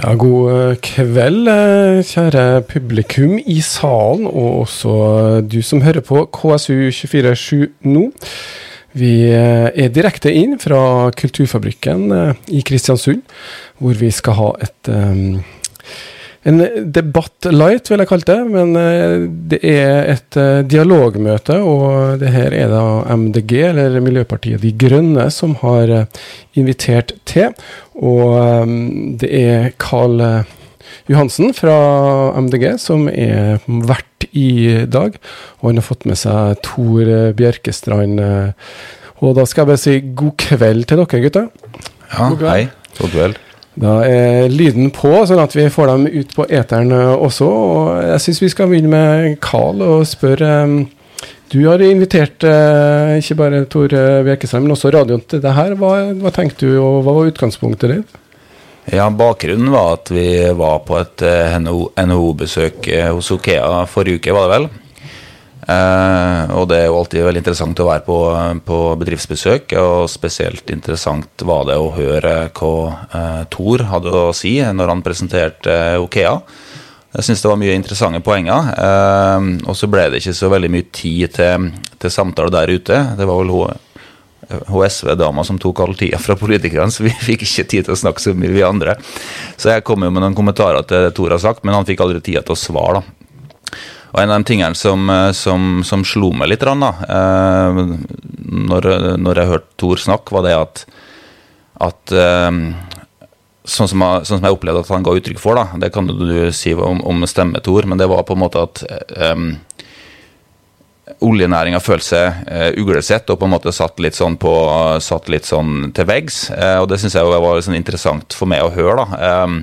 Ja, god kveld, eh, kjære publikum i salen, og også du som hører på KSU247 nå. Vi eh, er direkte inn fra Kulturfabrikken eh, i Kristiansund, hvor vi skal ha et um, en debatt light, vil jeg kalle det. Men det er et dialogmøte, og det her er da MDG, eller Miljøpartiet De Grønne, som har invitert til. Og det er Carl Johansen fra MDG som er vert i dag. Og han har fått med seg Tor Bjerkestrand. Og da skal jeg bare si god kveld til dere, gutter. Ja, god hei. God kveld. Da er lyden på, sånn at vi får dem ut på eteren også. Og jeg syns vi skal begynne med Carl og spørre um, du har invitert eh, ikke bare Tor Bjerkestrand, men også radioen til det her. Hva, hva tenkte du, og hva var utgangspunktet ditt? Ja, Bakgrunnen var at vi var på et eh, NHO-besøk eh, hos Okea forrige uke, var det vel. Eh, og det er jo alltid veldig interessant å være på, på, bedriftsbesøk, og spesielt interessant var det å høre hva eh, Tor hadde å si når han presenterte Okea. Jeg syns det var mye interessante poenger. Eh, og så ble det ikke så veldig mye tid til, til samtale der ute. Det var vel hun, hun SV-dama som tok all tida fra politikerne, så vi fikk ikke tid til å snakke så mye, vi andre. Så jeg kom jo med noen kommentarer til det Tor har sagt, men han fikk aldri tid til å svare, da. Og En av de tingene som, som, som slo meg litt, da, eh, når, når, jeg hørte Thor snakke, var det at, at eh, sånn, som jeg, sånn som jeg opplevde at han ga uttrykk for, da, det kan du si om, om stemmetor, men det var på en måte at um, oljenæringa følte seg uh, uglesett og på en måte satt litt sånn, på, satt litt sånn til veggs. Uh, og det syns jeg var sånn interessant for meg å høre. da, um,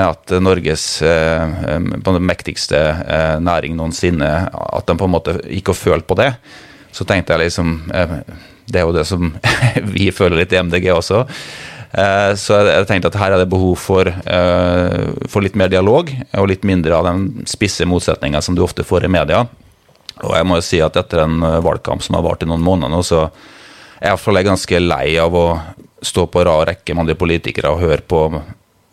at Norges eh, mektigste eh, næring noensinne At de på en måte gikk og følte på det. Så tenkte jeg liksom eh, Det er jo det som vi føler litt i MDG også. Eh, så jeg tenkte at her er det behov for, eh, for litt mer dialog, og litt mindre av den spisse motsetninga som du ofte får i media. Og jeg må jo si at etter en eh, valgkamp som har vart i noen måneder nå, så er jeg ganske lei av å stå på rad rekke med andre politikere og høre på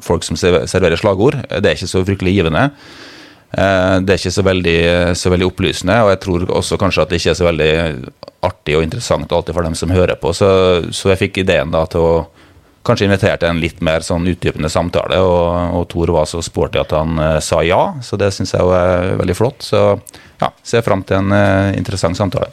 folk som serverer slagord. Det er ikke så fryktelig givende. Eh, det er ikke så veldig, så veldig, opplysende, og jeg tror også kanskje at det ikke er så veldig artig og interessant alltid for dem som hører på. Så, så jeg fikk ideen da til å kanskje invitere til en litt mer sånn utdypende samtale, og, og Tor var så sporty at han uh, sa ja, så det syns jeg er veldig flott. Så ja, ser fram til en uh, interessant samtale.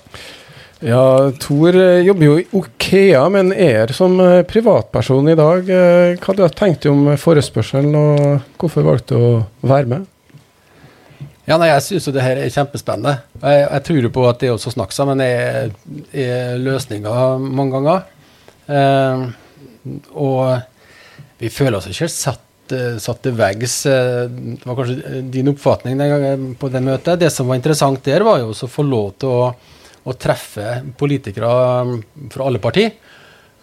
Ja, Tor eh, jobber jo i Okea, men er som eh, privatperson i dag. Eh, hva du tenkt om forespørselen, og hvorfor valgte du å være med? Ja, nei, Jeg syns det her er kjempespennende. Jeg, jeg tror jo på at det også snakker sammen er, er løsninga mange ganger. Eh, og vi føler oss ikke satt, satt til veggs. Det var kanskje din oppfatning den gangen på det møtet. Det som var interessant der, var jo å få lov til å å treffe politikere um, fra alle partier.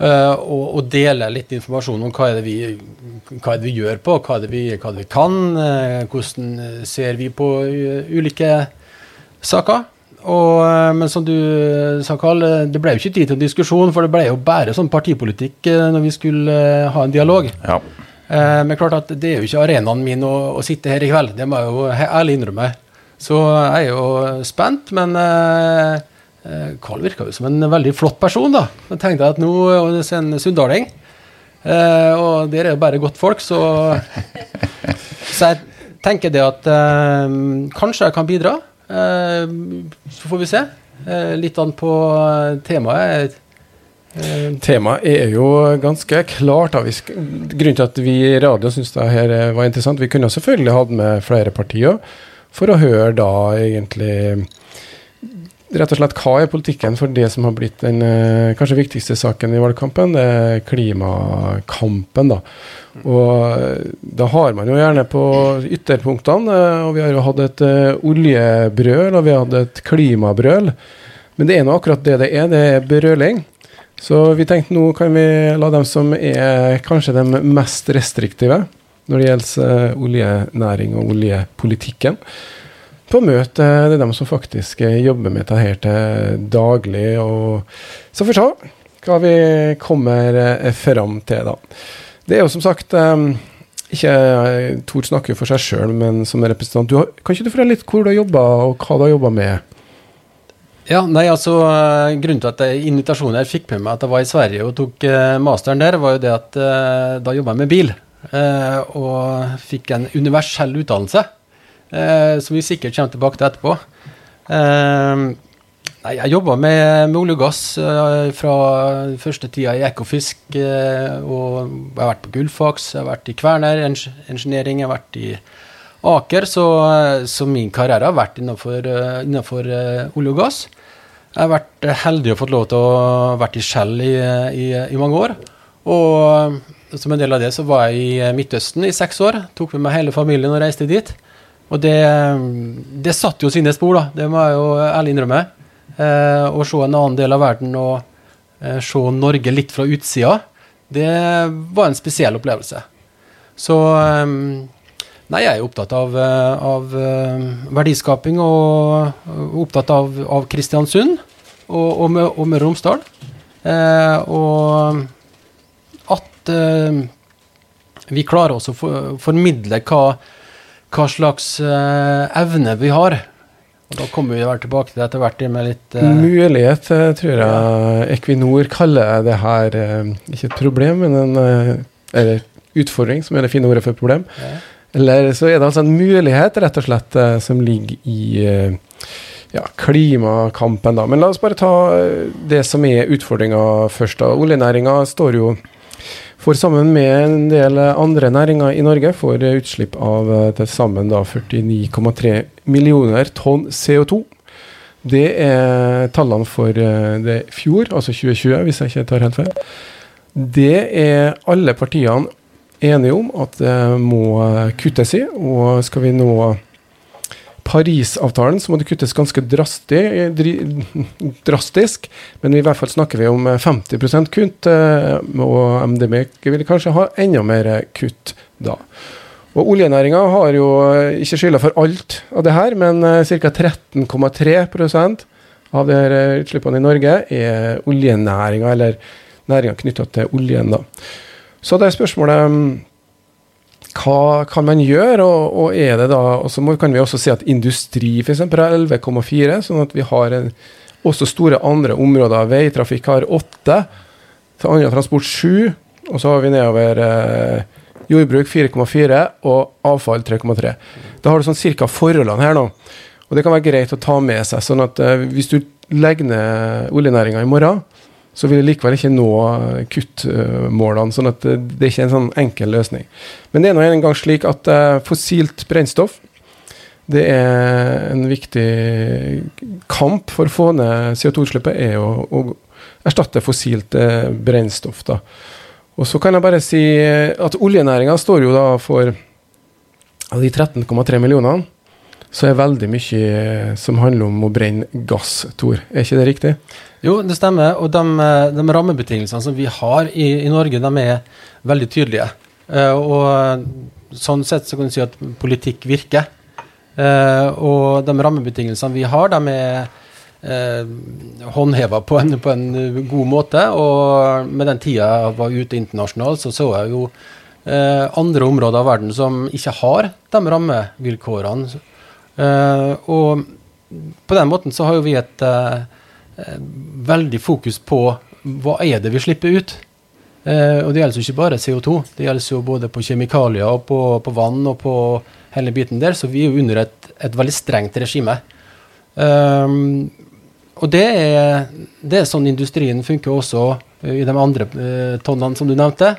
Uh, og, og, dele litt informasjon om hva er, det vi, er det vi gjør på, hva er det vi, er det vi kan. Uh, hvordan ser vi på ulike saker. Og, uh, men som du sa, Karl, det ble jo ikke tid til en diskusjon, for det ble jo bare sånn partipolitikk når vi skulle ha en dialog. Ja. men klart at det er jo ikke arenaen min å, å, sitte her i kveld, det må jeg jo ærlig innrømme. Så jeg er jo spent, men Carl eh, virka jo som en veldig flott person, da. Jeg tenkte at nå er en sunndaling, eh, og dere er jo bare godt folk, så Så jeg tenker det at eh, kanskje jeg kan bidra. Eh, så får vi se. Eh, litt an på temaet. Temaet er jo ganske klart. Da. grunnen til at vi i radio syns det her var interessant Vi kunne selvfølgelig hatt med flere partier for å høre da egentlig rett og slett hva er politikken for det som har blitt den eh, kanskje viktigste saken i valgkampen? Det er klimakampen, da. Og eh, da har man jo gjerne på ytterpunktene, eh, og vi har jo hatt et oljebrøl, og vi har hatt et klimabrøl. Men det er nå akkurat det det er, det er brøling. Så vi tenkte nå kan vi la dem som er kanskje de mest restriktive når det gjelder oljenæring og oljepolitikken, på møte. Det er dem som faktisk eh, jobber med dette her til daglig. Og så får vi se hva vi kommer eh, fram til, da. Det er jo som sagt um, ikke Tor snakker for seg sjøl, men som representant. Du har, kan ikke du fortelle litt hvor du har jobba, og hva du har jobba med? Ja, nei, altså Grunnen til at jeg, invitasjonen jeg fikk med meg at jeg var i Sverige og tok masteren der, var jo det at da jobba jeg med bil. Og fikk en universell utdannelse, som vi sikkert kommer tilbake til etterpå. Eh, Jeg jobba med, med, olje og gass fra første tida i Ekofisk. og Jeg har vært på Gullfaks, jeg har vært i Kverner Engineering, jeg har vært i Aker, så, så, min karriere har vært innenfor, innenfor olje og gass. Jeg har vært heldig og fått lov til å vært i Shell i, i, i, mange år. Og som en del av det så var jeg i Midtøsten i seks år. Tok med meg hele familien og reiste dit. Og det, det satte jo sine spor, da. Det må jeg jo ærlig innrømme. Eh, å se en annen del av verden og eh, se Norge litt fra utsida, det var en spesiell opplevelse. Så eh, Nei, jeg er opptatt av, eh, av eh, verdiskaping og opptatt av, av Kristiansund og, og, og Møre og Romsdal. Eh, og at vi klarer også å for, formidle hva, hva slags uh, evne vi har. Og Da kommer vi vel tilbake til etter hvert med litt uh, Mulighet, tror jeg Equinor kaller det her uh, ikke et problem, men en eller utfordring, som er det fine ordet for problem. Ja. Eller så er det altså en mulighet, rett og slett, eh, som ligger i eh, ja, klimakampen, da. Men la oss bare ta eh, det som er utfordringa først. da. Oljenæringa står jo for sammen med en del andre næringer i Norge får utslipp av til sammen 49,3 millioner tonn CO2. Det er tallene for det fjor, altså 2020, hvis jeg ikke tar helt feil. Det er alle partiene enige om at det må kuttes i. Og skal vi nå Parisavtalen, så må det kuttes ganske drastisk. Men i hvert fall snakker vi om 50% kutt, eh, og MDB vil kanskje ha enda mer kutt da. Og Oljenæringa har jo ikke skylda for alt av det her, men eh, ca. 13,3% av de utslippene i Norge er oljenæringa, eller næringa knytta til oljen. da. Så det er spørsmålet mm, hva kan man gjøre, og, og er det da Og så kan vi også si at industri f.eks. har 11,4, sånn at vi har en, også store andre områder. Veitrafikk har 8, annen transport 7, og så har vi nedover eh, jordbruk 4,4 og avfall 3,3. Da har du sånn cirka forholdene her nå. Og det kan være greit å ta med seg. sånn at eh, hvis du legger ned oljenæringa i morgen, så vil det likevel ikke nå kuttmålene. sånn at det er ikke en sånn enkel løsning. Men det er nå engang slik at uh, fossilt brennstoff det er en viktig kamp for å få ned CO2-utslippet, er å, å, erstatte fossilt brennstoff. da. Og så kan jeg bare si at oljenæringa står jo da for de 13,3 millionene så er veldig mye som handler om å brenne gass, Tor. Er ikke det riktig? Jo, det stemmer. Og de, de rammebetingelsene som vi har i, i, Norge, de er veldig tydelige. Uh, og sånn sett så kan du si at politikk virker. Og de rammebetingelsene vi har, de er uh, håndheva på, på, en god måte. Og med den tida jeg var ute internasjonalt, så så jeg jo uh, andre områder av verden som ikke har de rammevilkårene og på den måten så har jo vi et uh, veldig fokus på hva er det vi slipper ut. Uh, og det gjelder jo ikke bare CO2, det gjelder jo både på kjemikalier og på, på vann og på hele biten der, så vi er jo under et, et veldig strengt regime. Um, og det er, det er, sånn industrien funker også i de andre tonnene som du nevnte.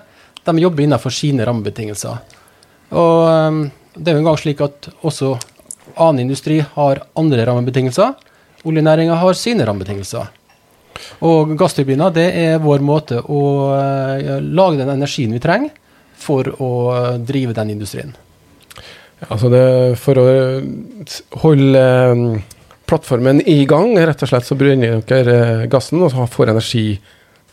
De jobber innenfor sine rammebetingelser. Og um, det er jo en gang slik at også annen industri har andre rammebetingelser. Oljenæringa har sine rammebetingelser. Og gassturbiner det er vår måte å uh, lage den energien vi trenger for å drive den industrien. Altså det, for å holde um, plattformen i gang, rett og slett, så brenner dere gassen og får energi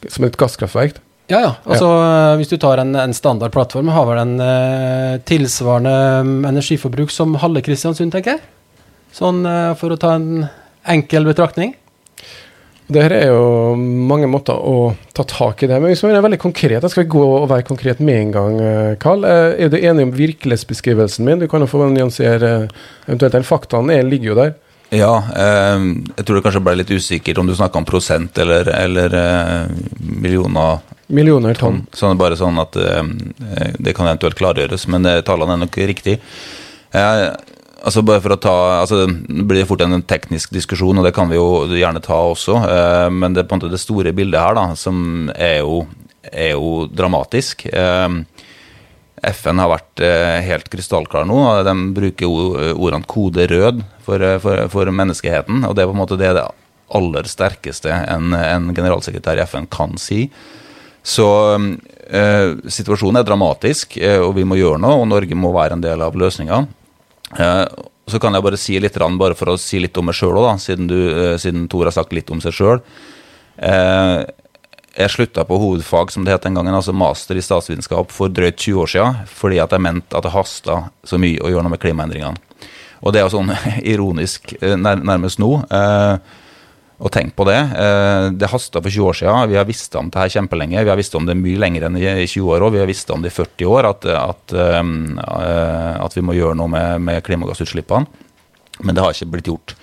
som et gasskraftverk? Ja, ja. Altså, ja. Hvis du tar en, en standard plattform, har vel en eh, tilsvarende mm, energiforbruk som halve Kristiansund, tenker jeg. Sånn eh, for å ta en enkel betraktning. Det her er jo mange måter å ta tak i det men hvis vi er veldig konkret, da skal vi gå og være konkret med en gang, Karl. Er du enig om virkelighetsbeskrivelsen min? Du kan jo få nyansere eventuelt den. Faktaene ligger jo der. Ja, eh, jeg tror det kanskje ble litt usikkert om du snakka om prosent eller, eller eh, millioner Millioner tonn. Sånn, bare sånn at eh, det kan eventuelt klargjøres, men eh, tallene er nok riktig. Eh, altså bare for å ta, altså Det blir fort en teknisk diskusjon, og det kan vi jo gjerne ta også. Eh, men det, på en måte, det store bildet her, da, som er jo, er jo dramatisk. FN har vært helt krystallklar nå. og De bruker ordene 'kode rød' for, for, for, menneskeheten. Og det er på en måte det, det aller sterkeste en, en generalsekretær i FN kan si. Så eh, situasjonen er dramatisk, eh, og vi må gjøre noe. Og Norge må være en del av løsninga. Eh, så kan jeg bare si litt, bare for å si litt om meg sjøl òg, siden, eh, siden Tor har sagt litt om seg sjøl. Eh, jeg slutta på hovedfag, som det het den gangen, altså master i statsvitenskap, for drøyt 20 år siden, fordi at jeg mente at det hasta så mye å gjøre noe med klimaendringene. Og det er jo sånn ironisk eh, nærmest nå. Og tenk på det. Eh, det hasta for 20 år siden. Vi har visst om det her kjempelenge. Vi har visst om det mye lenger enn i 20 år òg. Vi har visst om det i 40 år at, at, at vi må gjøre noe med, med, klimagassutslippene. Men det har ikke blitt gjort.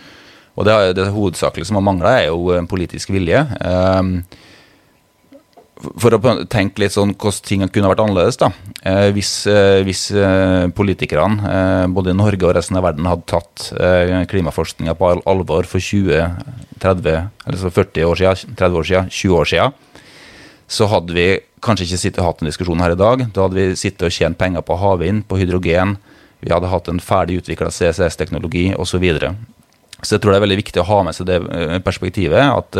Og det, det hovedsakelig som har mangla, er jo politisk vilje. For å tenke litt sånn hvordan ting kunne vært annerledes, da. Eh, hvis, eh, hvis eh, politikerne, både i Norge og resten av verden, hadde tatt eh, klimaforskninga på alvor for 20, 30, eller så 40 år siden, 30 år siden, 20 år siden, så hadde vi kanskje ikke sittet og hatt en diskusjon her i dag. Da hadde vi sittet og tjent penger på havvind, på hydrogen, vi hadde hatt en ferdig utvikla CCS-teknologi osv. Så, videre. så jeg tror det er veldig viktig å ha med seg det perspektivet. at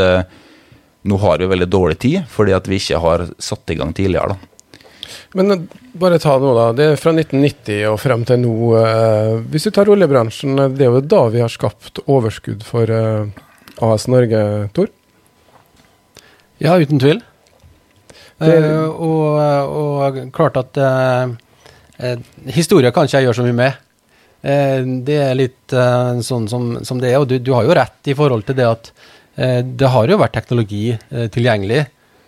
nå har vi veldig dårlig tid fordi at vi ikke har satt i gang tidligere. da. Men eh, bare ta nå, da. Det er fra 1990 og frem til nå. Eh, hvis du tar oljebransjen, eh, det er jo da vi har skapt overskudd for AS Norge, Tor? Ja, uten tvil. Det... Eh, og, og, klart at uh, Historia kan ikke jeg gjøre så mye med. det er litt sånn som, som, det er. Og du, du, har jo rett i forhold til det at Eh, det har jo vært teknologi eh, tilgjengelig,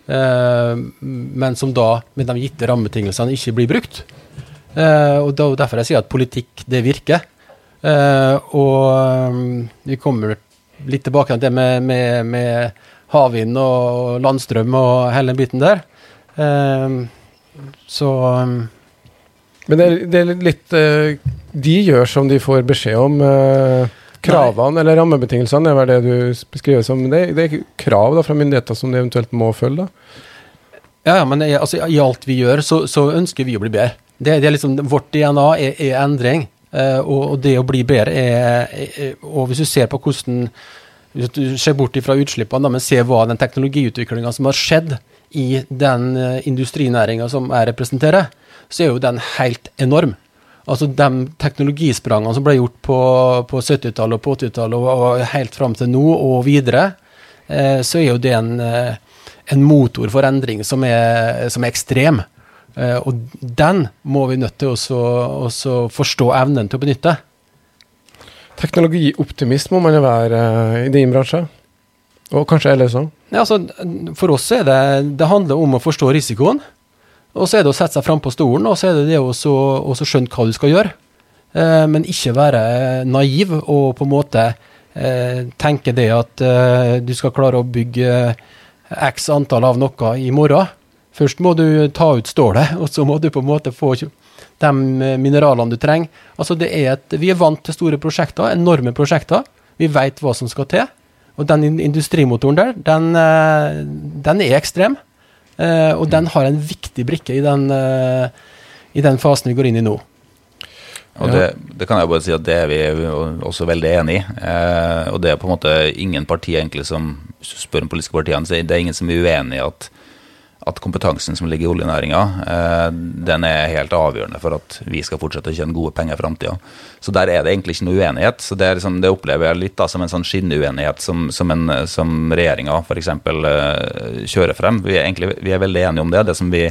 eh, men som da, med de gitte rammebetingelsene, ikke blir brukt. og Det er Derfor jeg sier at politikk, det virker. Og vi kommer litt tilbake til det med, med, med havvind og landstrøm og hele den biten der. Så Men det er litt De gjør som de får beskjed om. Kravene Nei. eller rammebetingelsene er vel det du beskriver som det, det, er krav da fra myndigheter som de eventuelt må følge? da? Ja, ja men altså, i alt vi gjør, så, så, ønsker vi å bli bedre. Det, det er liksom, Vårt DNA er, er endring, uh, og, det å bli bedre er, er, Og hvis du ser på hvordan hvis du ser bort fra utslippene, men ser hva den teknologiutviklinga som har skjedd i den uh, industrinæringa som jeg representerer, så er jo den helt enorm. Altså de teknologisprangene som ble gjort på, på 70-tallet og på 80-tallet og, og, helt fram til nå og videre, eh, så er jo det en, eh, en motor for endring som er, som er ekstrem. Eh, og den må vi nødt til å forstå evnen til å benytte. Teknologioptimist må man jo være eh, i din bransje? Og kanskje ellers òg? Ja, altså, for oss er det Det handler om å forstå risikoen. Og så er det å sette seg frampå stolen, og så er det det å skjønne hva du skal gjøre. Eh, men ikke være naiv og på en måte eh, tenke det at eh, du skal klare å bygge x antall av noe i morgen. Først må du ta ut stålet, og så må du på en måte få de mineralene du trenger. Altså det er et, vi er vant til store prosjekter, enorme prosjekter. Vi vet hva som skal til. Og den industrimotoren der, den, eh, den er ekstrem. Uh, og den har en viktig brikke i den, uh, i den fasen vi går inn i nå. Og det, det, kan jeg bare si at det er vi også veldig enig i. Eh, og det er på en måte ingen parti egentlig som spør de politiske partiene, så det er ingen som er uenig i at at kompetansen som ligger i oljenæringa, eh, den er helt avgjørende for at vi skal fortsette å tjene gode penger i framtida. Så der er det egentlig ikke noe uenighet. Så det, liksom, det opplever jeg litt da, som en sånn skinneuenighet som, som, en, som regjeringa f.eks. Uh, kjører frem. Vi er, egentlig, vi er veldig enige om det. Det som vi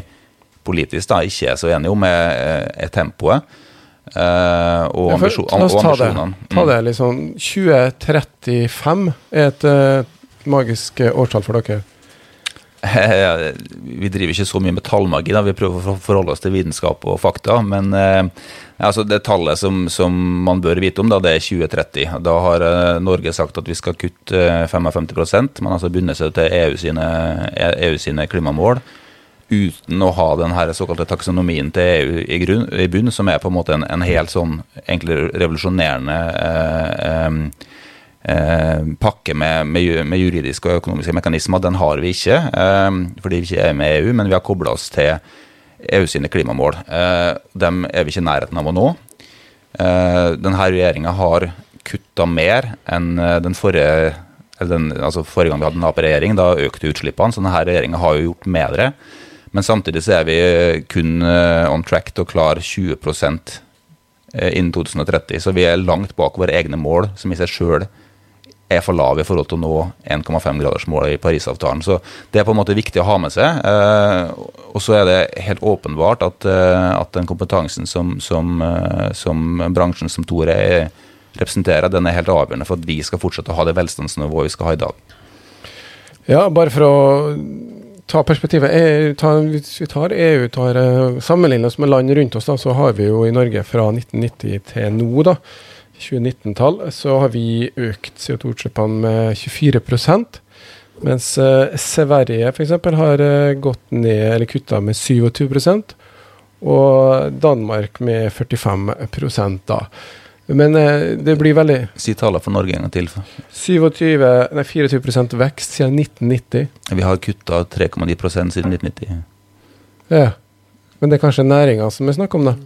politisk da ikke er så enige om, er, er tempoet. Uh, og, ambisjon, og ambisjonene. Ta det, ta det liksom 2035 er et uh, magisk årstall for dere? vi driver ikke så mye med tallmagi, da. vi prøver å forholde oss til vitenskap og fakta. Men eh, altså det tallet som, som, man bør vite om, da, det er 2030. Da har eh, Norge sagt at vi skal kutte 55% Man har altså bundet seg til EU sine, EU sine, klimamål uten å ha den her såkalte taksonomien til EU i, grunn, i bunn, som er på en måte en, en helt sånn egentlig revolusjonerende eh, eh, Eh, pakke med, med, med, juridiske og økonomiske mekanismer, den har vi ikke. Eh, fordi vi ikke er med EU, men vi har kobla oss til EU sine klimamål. Eh, dem er vi ikke i nærheten av å nå. denne regjeringa har kutta mer enn den forrige den, altså Forrige gang vi hadde en Ap-regjering, da økte utslippene. Så denne regjeringa har jo gjort bedre. Men samtidig så er vi kun on track til å klare 20% innen 2030. Så vi er langt bak våre egne mål, som i seg sjøl er for lav i forhold til å nå 1,5-gradersmålet i Parisavtalen. Så Det er på en måte viktig å ha med seg. Eh, og så er det helt åpenbart at, eh, at den kompetansen som, som, eh, som, bransjen som Tore representerer, den er helt avgjørende for at vi skal fortsette å ha det velstandsnivået vi skal ha i dag. Ja, bare for å ta perspektivet. EU, ta, hvis vi tar EU, tar, sammenligner oss med land rundt oss, da, så har vi jo i Norge fra 1990 til nå da, 2019-tall så har vi økt CO2-utslippene med 24 mens eh, Sverige f.eks. har eh, gått ned eller kutta med 27% og Danmark med 45 da. Men eh, det blir veldig Si tallet for Norge en gang til. 27, nei, 24% vekst siden 1990. Vi har kutta 3,9% siden 1990. Ja. Men det er kanskje næringa som vi snakker om, da?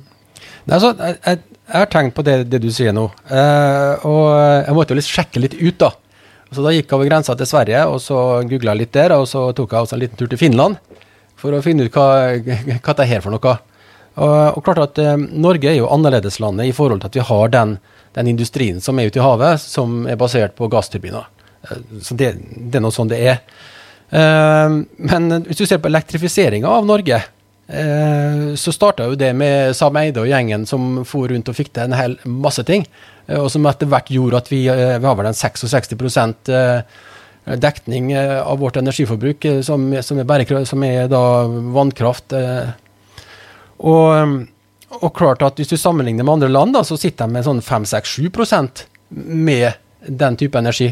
Nei, altså, jeg, jeg, jeg har tenkt på det, det du sier nå, eh, og jeg måtte jo litt sjekke litt ut, da. Så da gikk jeg over grensa til Sverige, og så googla litt der, og så tok jeg også en liten tur til Finland for å finne ut hva, hva det er her for noe. Og, og klart at eh, Norge er jo annerledeslandet i forhold til at vi har den, den, industrien som er ute i havet, som er basert på gassturbiner. Eh, så det, det, er noe sånn det er. Eh, men hvis du ser på elektrifiseringa av Norge, så starta jo det med Sam Eide og gjengen som for rundt og fikk til en hel masse ting. Eh, og som etter hvert gjorde at vi, eh, vi har vel en 66 dekning av vårt energiforbruk som, som, er, som er da vannkraft. Og, og, klart at hvis du sammenligner med andre land, da, så sitter de med sånn 5-6-7% med den type energi.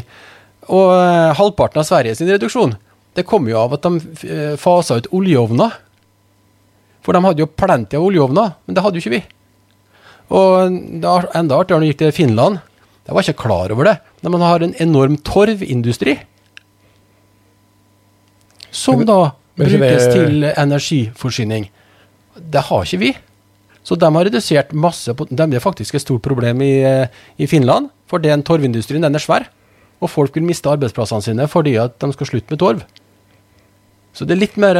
Og halvparten av Sveriges reduksjon det kommer jo av at de fasa ut oljeovner for de hadde jo plenty av oljeovner, men det hadde jo ikke vi. Og det er enda artigere når vi gikk til Finland. Jeg var ikke klar over det, men man har en enorm torvindustri. Som da brukes til energiforsyning. Det har ikke vi. Så de har redusert masse på Det er faktisk et stort problem i, i Finland, for den torvindustrien den er svær. Og folk vil miste arbeidsplassene sine fordi at de skal slutte med torv. Så det er litt mer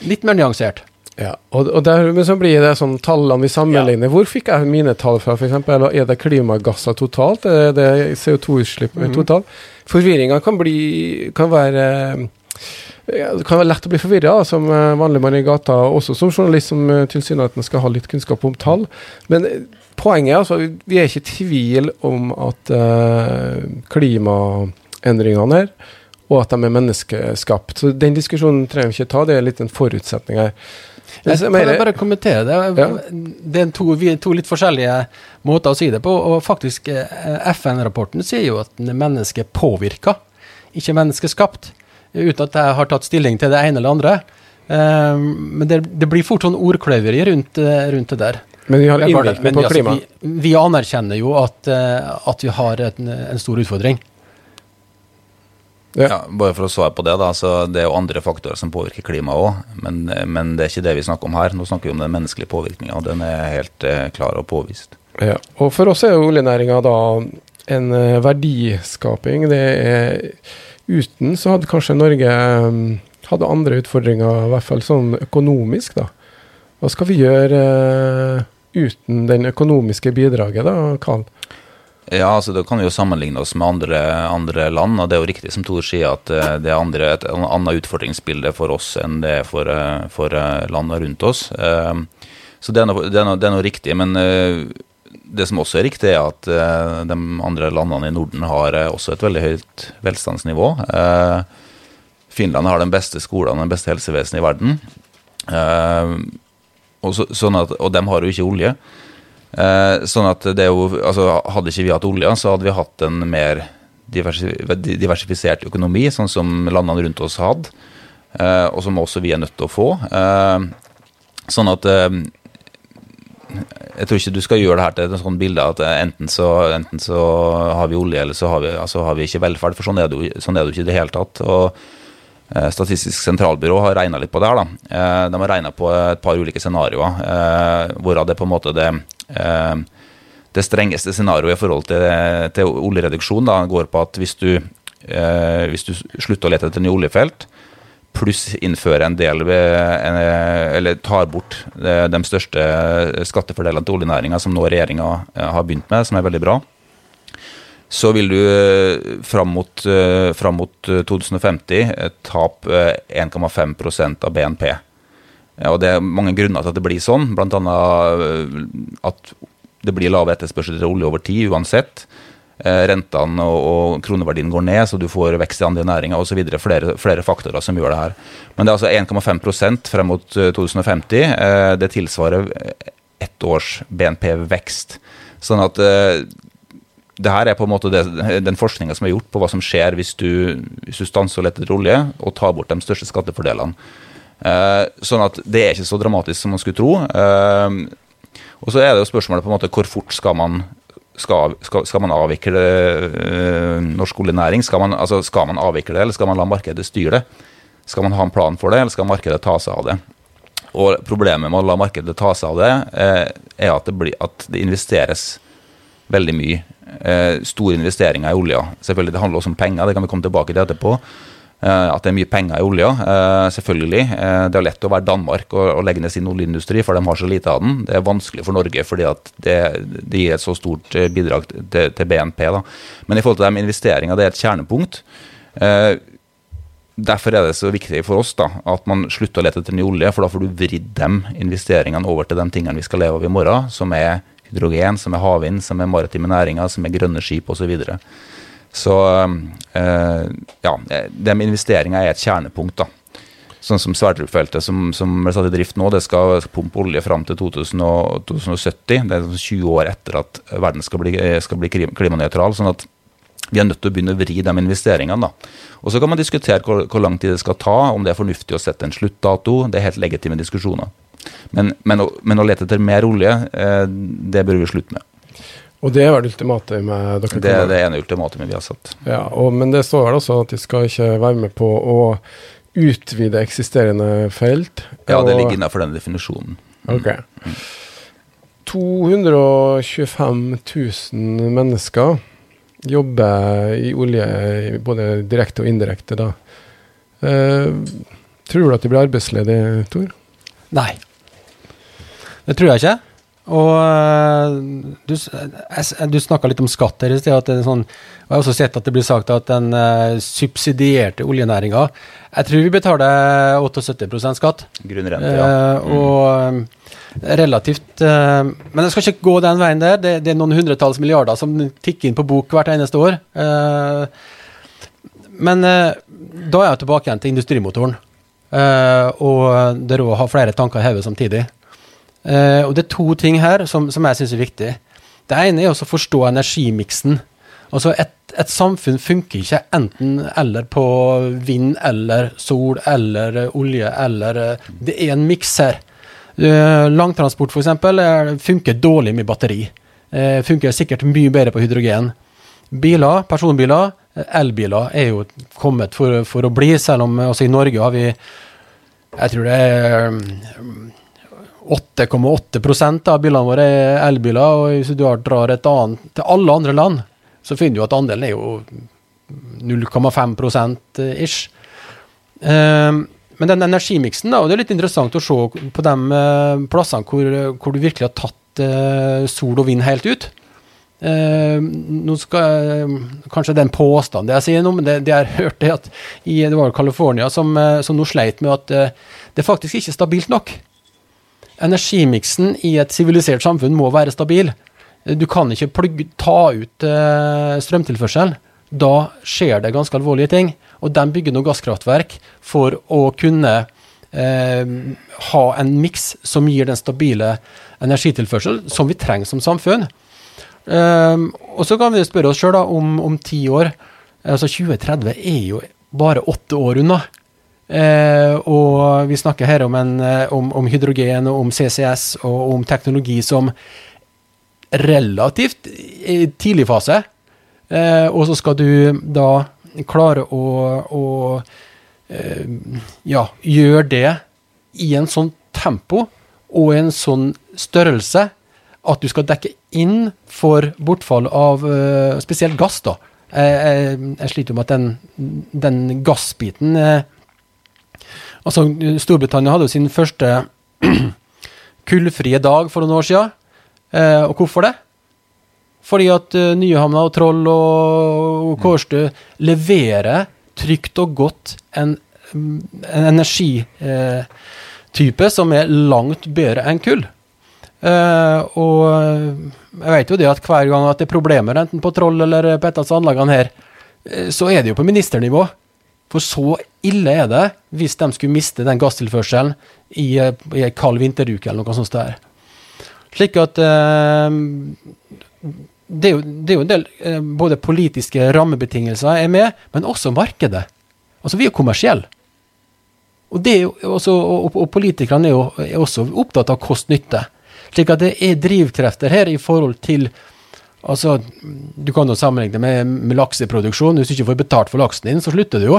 Litt mer nyansert. Ja, og, og der, Men så blir det sånn tallene vi sammenligner. Ja. Hvor fikk jeg mine tall fra, f.eks.? Er det klimagasser totalt? Er det CO2-utslipp mm totalt? Forvirringa kan bli kan være det kan være lett å bli forvirra som eh, vanlig mann i gata, også som journalist som eh, tilsynelatende skal ha litt kunnskap om tall. Men eh, poenget er altså, vi er ikke i tvil om at klimaendringene her og at de er menneskeskapt. Så Den diskusjonen trenger vi ikke ta, det er litt en forutsetning her. Jeg, kan jeg bare kommentere det? Ja. Det er to, to, litt forskjellige måter å si det på. og faktisk eh, FN-rapporten sier jo at mennesket påvirker, ikke menneskeskapt. Uten at jeg har tatt stilling til det ene eller andre. Eh, men det, det blir fort sånn ordkløyveri rundt, eh, rundt, det der. Men vi har innvirkning på klimaet? Altså, vi, vi, anerkjenner jo at, at vi har en, en stor utfordring. Ja. ja. bare for å svare på det, da. Så det er jo andre faktorer som påvirker klimaet òg. Men, men, det er ikke det vi snakker om her. Nå snakker vi om den menneskelige påvirkninga, den er helt eh, klar og påvist. Ja, og For oss er jo oljenæringa da en eh, verdiskaping. Det er Uten så hadde kanskje Norge um, hadde andre utfordringer, i hvert fall sånn økonomisk. da. Hva skal vi gjøre uh, uten den økonomiske bidraget, da, Karl? Ja, altså Da kan vi jo sammenligne oss med andre, andre, land. og Det er jo riktig som Tor sier, at eh, det er andre, et annet utfordringsbilde for oss enn det er for, eh, for eh, landene rundt oss. Så det er, noe, riktig. Men det som også er riktig, er at de andre landene i Norden har også et veldig høyt velstandsnivå. Finland har den beste skolen og den beste helsevesenet i verden. Og, så, sånn at, og, de har jo ikke olje. Sånn at det er jo, altså Hadde ikke vi hatt olje, så hadde vi hatt en mer diversifisert økonomi, sånn som landene rundt oss hadde. og som også vi er nødt til å få. sånn at jeg tror ikke du skal gjøre det her til et sånt bilde at enten så, enten så, har vi olje, eller så har vi, altså har vi ikke velferd. For sånn er, det, sånn er ikke i det hele tatt. og eh, Statistisk sentralbyrå har regna litt på det her. da. Eh, de har regna på et par ulike scenarioer, eh, hvorav det på en måte det, det strengeste scenarioet i forhold til, til oljereduksjon da, går på at hvis du, hvis du slutter å lete etter nye oljefelt, pluss innfører en del Eller tar bort de største skattefordelene til oljenæringa som nå regjeringa eh, har begynt med, som er veldig bra. Så vil du eh, fram mot, eh, fram mot 2050 tape 1,5% av BNP. Og Det er mange grunner til at det blir sånn, bl.a. at det blir lav etterspørsel til olje over tid uansett. Eh, rentene og, og, kroneverdien går ned, så du får vekst i andre næringer osv. Flere, flere faktorer som gjør det her. Men det er altså 1,5% frem mot 2050. Eh, eh, det tilsvarer ett års BNP-vekst. Sånn at det her er på en måte det, den forskninga som er gjort på hva som skjer hvis du, hvis du stanser å lete etter olje og tar bort de største skattefordelene. sånn at det er ikke så dramatisk som man skulle tro. og så er det jo spørsmålet på en måte hvor fort skal man skal, skal, skal, man avvikle eh, norsk oljenæring? Skal man, altså, skal man avvikle det, eller skal man la markedet styre det? Skal man ha en plan for det, eller skal markedet ta seg av det? Og Problemet med å la markedet ta seg av det, eh, er at det, blir, at det investeres veldig mye. Eh, store investeringer i olja. Selvfølgelig, Det handler også om penger, det kan vi komme tilbake til etterpå. Eh, at det er mye penger i olja. Eh, selvfølgelig. Det er lett å være Danmark og legge ned sin oljeindustri, for de har så lite av den. Det er vanskelig for Norge fordi det, det, gir et så stort bidrag til, til BNP. Da. Men i forhold til de investeringene, det er et kjernepunkt. Derfor er det så viktig for oss da, at man slutter å lete etter ny olje, for da får du vridd de investeringene over til de tingene vi skal leve av i morgen, som er hydrogen, som er havvind, som er maritime næringer, som er grønne skip osv. Så, videre. Så eh, ja, det med investeringer er et kjernepunkt. da. Sånn som Sverdrup-feltet som, som ble satt i drift nå, det skal pumpe olje fram til 2000 2070. Det er 20 sånn år etter at verden skal bli, skal bli klimanøytral. sånn at vi er nødt til å begynne å vri de investeringene. da. Og Så kan man diskutere hvor, hvor, lang tid det skal ta, om det er fornuftig å sette en sluttdato. Det er helt legitime diskusjoner. Men, men, å, men å lete etter mer olje, eh, det bør vi slutte med. Og det er vel ultimate med dere? Det er det ene ultimatumet vi har satt. Ja, og, Men det står vel også at de skal ikke være med på å utvide eksisterende felt? Ja, det ligger innenfor den definisjonen. Ok. Mm. 225 000 mennesker jobber i olje, både direkte og indirekte, da. Eh, tror du at de blir arbeidsledige, Tor? Nei. Det tror jeg ikke. Og eh, du, du snakka litt om skatt her i sted. at det er sånn, Jeg har også sett at det blir sagt at den uh, subsidierte oljenæringa Jeg tror vi betaler 78% skatt. Grunnrente, ja. Mm. og relativt Men det skal ikke gå den veien der. Det, det, er noen hundretalls milliarder som tikker inn på bok hvert eneste år. Men da er jeg tilbake igjen til industrimotoren. og der er å ha flere tanker i hodet samtidig. Uh, og det er to ting her som, som jeg syns er viktig. Det ene er å forstå energimiksen. Altså et, et, samfunn funker ikke enten-eller på vind eller sol eller olje eller eh, Det er en miks her. Uh, langtransport f.eks. funker dårlig med batteri. Uh, funker sikkert mye bedre på hydrogen. Biler, personbiler, elbiler er jo kommet for, for å bli, selv om også i Norge har vi Jeg tror det er 8,8% av bilene våre er elbiler. og Hvis du drar et annet til alle andre land, så finner du at andelen er jo 0,5 ish. Um, men den energimiksen, da, og det er litt interessant å se på de uh, plassene hvor, hvor, du virkelig har tatt uh, sol og vind helt ut. Eh, nå skal jeg, Kanskje det er en påstand, det jeg sier nå, men det, det jeg hørte at i, det var California som, uh, som nå sleit med at det faktisk ikke er stabilt nok energimiksen i et sivilisert samfunn må være stabil. du kan ikke plugge, ta ut eh, strømtilførsel. Da skjer det ganske alvorlige ting. Og de bygger nå gasskraftverk for å kunne eh, ha en miks som gir den stabile energitilførsel som vi trenger som samfunn. Eh, og så kan vi spørre oss sjøl om, om ti år. Altså 2030 er jo bare åtte år unna. Eh, og vi snakker her om, en, eh, om, om, hydrogen og om CCS og om teknologi som relativt tidlig fase. Eh, og så skal du da klare å, å eh, ja, gjøre det i en sånn tempo og en sånn størrelse at du skal dekke inn for bortfall av uh, spesielt gass. da. Jeg, jeg, jeg sliter med at den, den gassbiten uh, Altså, Storbritannia hadde jo sin første kullfrie dag for noen år siden. Eh, og hvorfor det? Fordi at uh, Nyhamna og Troll og, og Kårstø leverer trygt og godt en, en energitype eh, som er langt bedre enn kull. Uh, og jeg vet jo det at hver gang at det er problemer, enten på Troll eller på et av disse anleggene her, så er det jo på ministernivå. For så ille er det hvis de skulle miste den gasstilførselen i, i ei kald vinteruke eller noe sånt. der. Slik at eh, det er, jo, det er jo en del eh, både politiske rammebetingelser er med, men også markedet. Altså, vi er kommersielle. Og, også, og, og politikerne er jo er også opptatt av kost-nytte. Slik at det er drivkrefter her i forhold til Altså, du kan jo sammenligne det med, med lakseproduksjon. Hvis du ikke får betalt for laksen din, så slutter du jo.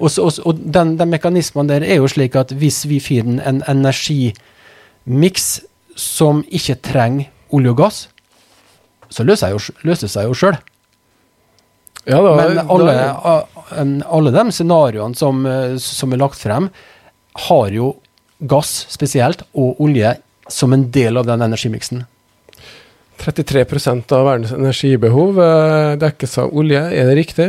Og, så, og, den, den mekanismen der er jo slik at hvis vi finner en energimiks som ikke trenger olje og gass, så løser det seg jo sjøl. Ja, Men alle, alle de scenarioene som, eh, som, er lagt frem, har jo gass spesielt, og olje som en del av den energimiksen. 33% av verdens energibehov eh, dekkes av olje, er det riktig?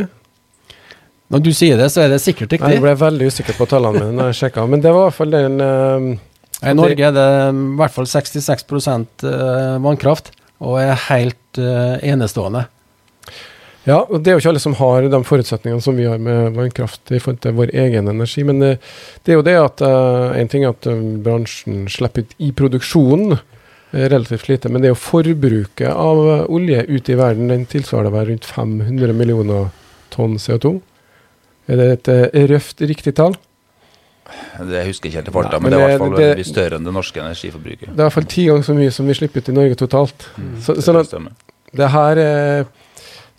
Når du sier det, så er det sikkert riktig. Jeg ble veldig usikker på tallene mine når jeg sjekka, men det var i hvert fall den uh, I Norge er det i hvert fall 66% vannkraft og er helt uh, enestående. Ja, og det er jo ikke alle som har de forutsetningene som vi har med vannkraft i forhold til vår egen energi. Men det, det er jo det at uh, en ting er at uh, bransjen slipper ut i produksjonen relativt lite, men det er jo forbruket av olje ute i verden den tilsvarer vel rundt 500 millioner tonn CO2. Er det et røft riktig tall? Det husker jeg ikke helt i farta, men, men, det er i hvert fall veldig større enn det norske energiforbruket. Det er i hvert fall ti ganger så mye som vi slipper ut i Norge totalt. Mm, så, det, sånn det her,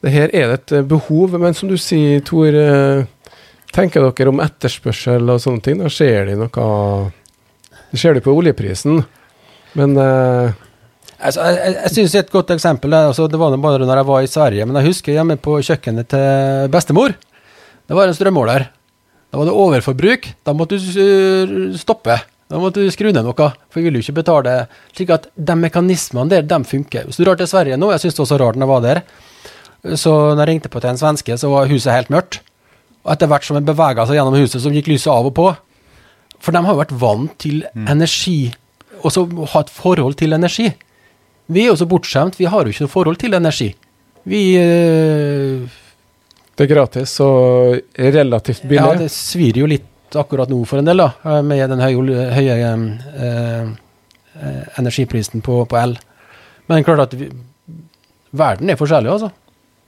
det her er det et eh, behov. Men som du sier, Tor, eh, tenker dere om etterspørsel og sånne ting? Da ser de noe Det ser de på oljeprisen, men uh, Altså, jeg jeg, jeg synes Et godt eksempel altså, det var bare når jeg var i Sverige, men jeg husker hjemme på kjøkkenet til bestemor. Det var en strømmåler. Da var det overforbruk. Da måtte du stoppe. Da måtte du skru ned noe, for vi ville jo ikke betale Slik at de mekanismene der, de funker. Hvis du drar til Sverige nå, jeg syns det var så rart når jeg var der, så når jeg ringte på til en svenske, så var huset helt mørkt. Og etter hvert som en bevega seg gjennom huset, så gikk lyset av og på. For de har jo vært vant til mm. energi, og så ha et forhold til energi. Vi er jo så bortskjemt, vi har jo ikke noe forhold til energi. Vi øh, det er gratis og relativt billig. Ja, det svir jo litt akkurat nå for en del, da, med den høye, høye eh, eh, energiprisen på, på, el. Men klart at vi, verden er forskjellig, altså.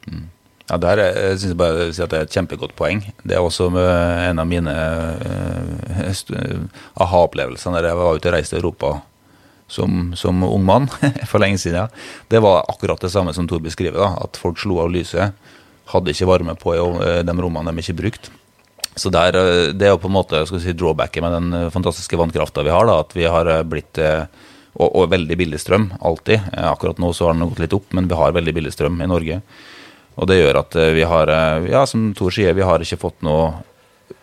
Mm. Ja, her jeg synes jeg bare si at det er et kjempegodt poeng. Det er også en av mine uh, aha-opplevelser når jeg var ute og reiste i Europa som, som ung mann for lenge siden. Det var akkurat det samme som Tor beskriver, da, at folk slo av lyset hadde ikke varme på i eh, de rommene de ikke brukte. Så der, eh, Det er jo på en måte skal si, drawbacket med den eh, fantastiske vannkrafta vi har. da, At vi har blitt og, og, veldig billig strøm, alltid. Akkurat nå så har den gått litt opp, men vi har veldig billig strøm i Norge. Og det gjør at vi har, ja, som Tor sier, vi har ikke fått noe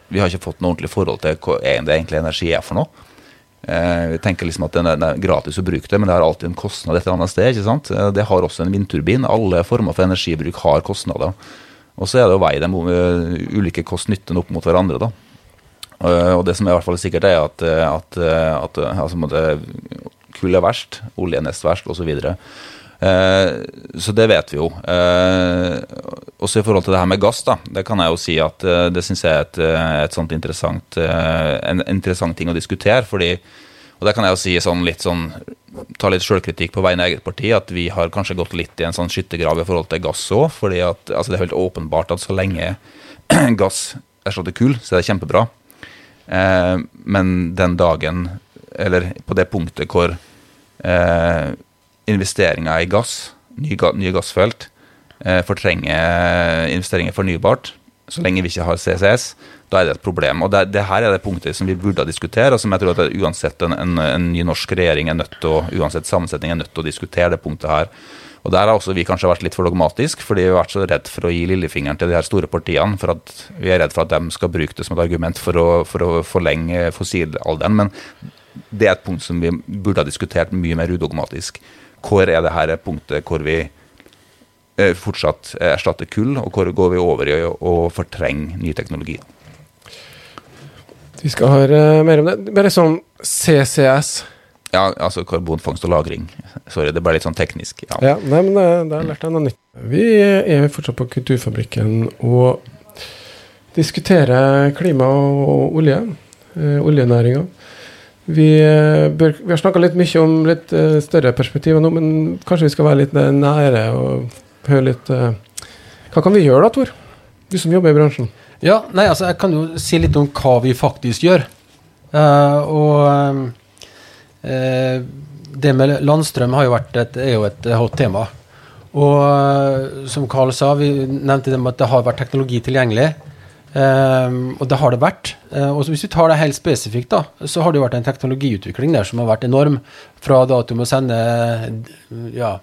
vi har ikke fått noe ordentlig forhold til hva det egentlig energi er for noe. Eh, vi tenker liksom at det er gratis å bruke det, men det har alltid en kostnad et eller annet sted. ikke sant? Eh, det har også en vindturbin. Alle former for energibruk har kostnader. Og så er det å veie de eh, ulike kost-nytten opp mot hverandre. da. Og det som er i hvert fall sikkert, er at, at, at altså, kull er verst, olje er nest verst, osv. Eh, så det vet vi jo. Eh, også i forhold til det her med gass, da, det kan jeg jo si at eh, det syns jeg er et, et sånt interessant, en interessant ting å diskutere. fordi og det kan jeg jo si sånn litt sånn Ta litt sjølkritikk på vegne av eget parti, at vi har kanskje gått litt i en sånn skyttergrav i forhold til gass òg. fordi at altså det er helt åpenbart at så lenge gass erstatter kull, så er det kjempebra. Men den dagen, eller på det punktet hvor eh, investeringer i gass, nye, nye gassfelt, eh, fortrenger investeringer fornybart, så lenge vi ikke har CCS, da er det et problem. Og det, det her er det punktet som vi burde diskutere, og som jeg tror at uansett en, en, en, ny norsk regjering er nødt til å, uansett sammensetning er nødt til å diskutere det punktet her. Og Der har også vi kanskje vært litt for dogmatiske, fordi vi har vært så redd for å gi lillefingeren til de her store partiene. for at Vi er redd for at de skal bruke det som et argument for å, for å forlenge fossilalderen. Men det er et punkt som vi burde ha diskutert mye mer udogmatisk. Hvor er det her punktet hvor vi eh, fortsatt erstatter kull, og hvor går vi over i å fortrenge ny teknologi? Vi skal høre mer om det. Bare sånn CCS. Ja, altså karbonfangst og -lagring. Sorry, det ble litt sånn teknisk. Ja, ja nei, men det, det har lært jeg noe nytt. Vi er fortsatt på Kulturfabrikken og diskuterer klima og olje. Eh, oljenæringa. Vi, eh, bør, vi, har snakka litt mye om litt uh, større perspektiver nå, men kanskje vi skal være litt nære og høre litt Hva kan vi gjøre da, Tor? Du som jobber i bransjen. Ja, nei, altså Jeg kan jo si litt om hva vi faktisk gjør. Uh, og uh, det med landstrøm har jo vært et, er jo et hot tema. Og uh, som Karl sa, vi nevnte det med at det har vært teknologi tilgjengelig. Um, og det har det vært. Uh, og hvis vi tar det helt spesifikt, da, så har det jo vært en teknologiutvikling der som har vært enorm. Fra da at du må sende ja,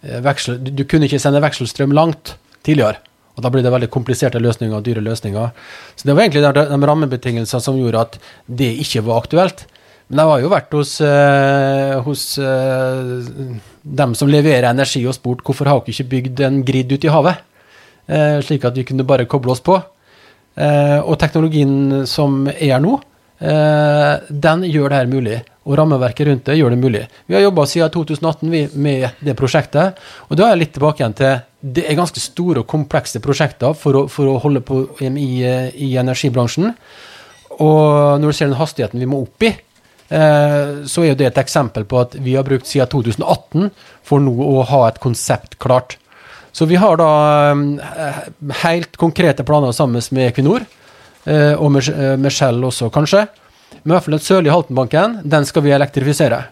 veksel, du, du, kunne ikke sende vekselstrøm langt tidligere. Og da blir det veldig kompliserte løsninger og dyre løsninger. Så det var egentlig de, de rammebetingelsene som gjorde at det ikke var aktuelt. Men jeg har jo vært hos, uh, hos uh, dem som leverer energi og spurt hvorfor har dere ikke bygd en grid ute i havet, slik at vi kunne bare koble oss på. Og teknologien som er nå, den gjør det her mulig. Og rammeverket rundt det gjør det mulig. Vi har jobba siden 2018 med det prosjektet. Og da er jeg litt tilbake igjen til det er ganske store og komplekse prosjekter for å, for å holde på i, i energibransjen. Og når du ser den hastigheten vi må opp i, Eh, så er det et eksempel på at vi har brukt siden 2018 for nå å ha et konsept klart. Så vi har da eh, helt konkrete planer sammen med Equinor, eh, og med Shell også, kanskje. Men i hvert fall den sørlige Haltenbanken, den skal vi elektrifisere.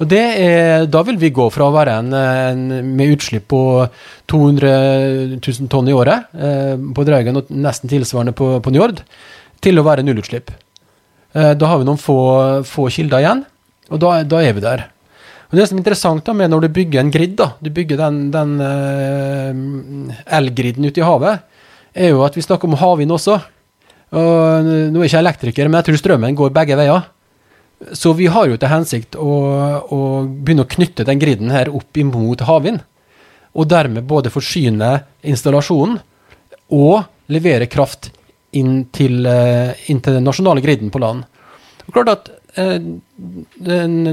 Og er, Da vil vi gå fra å være en, en med utslipp på 200 000 tonn i året eh, på Draugen og nesten tilsvarende på, på Njord, til å være nullutslipp. Eh, da har vi noen få, få kilder igjen, og da, da, er vi der. Og Det som er interessant da med når du bygger en grid, da, du bygger den, den uh, elgriden ute i havet, er jo at vi snakker om havvind også. Og Nå er jeg ikke elektriker, men jeg tror strømmen går begge veier. Så vi har jo til hensikt å, å begynne å knytte den griden her opp imot havvind. Og dermed både forsyne installasjonen og levere kraft inn til, eh, inn til den nasjonale griden på land. Og klart at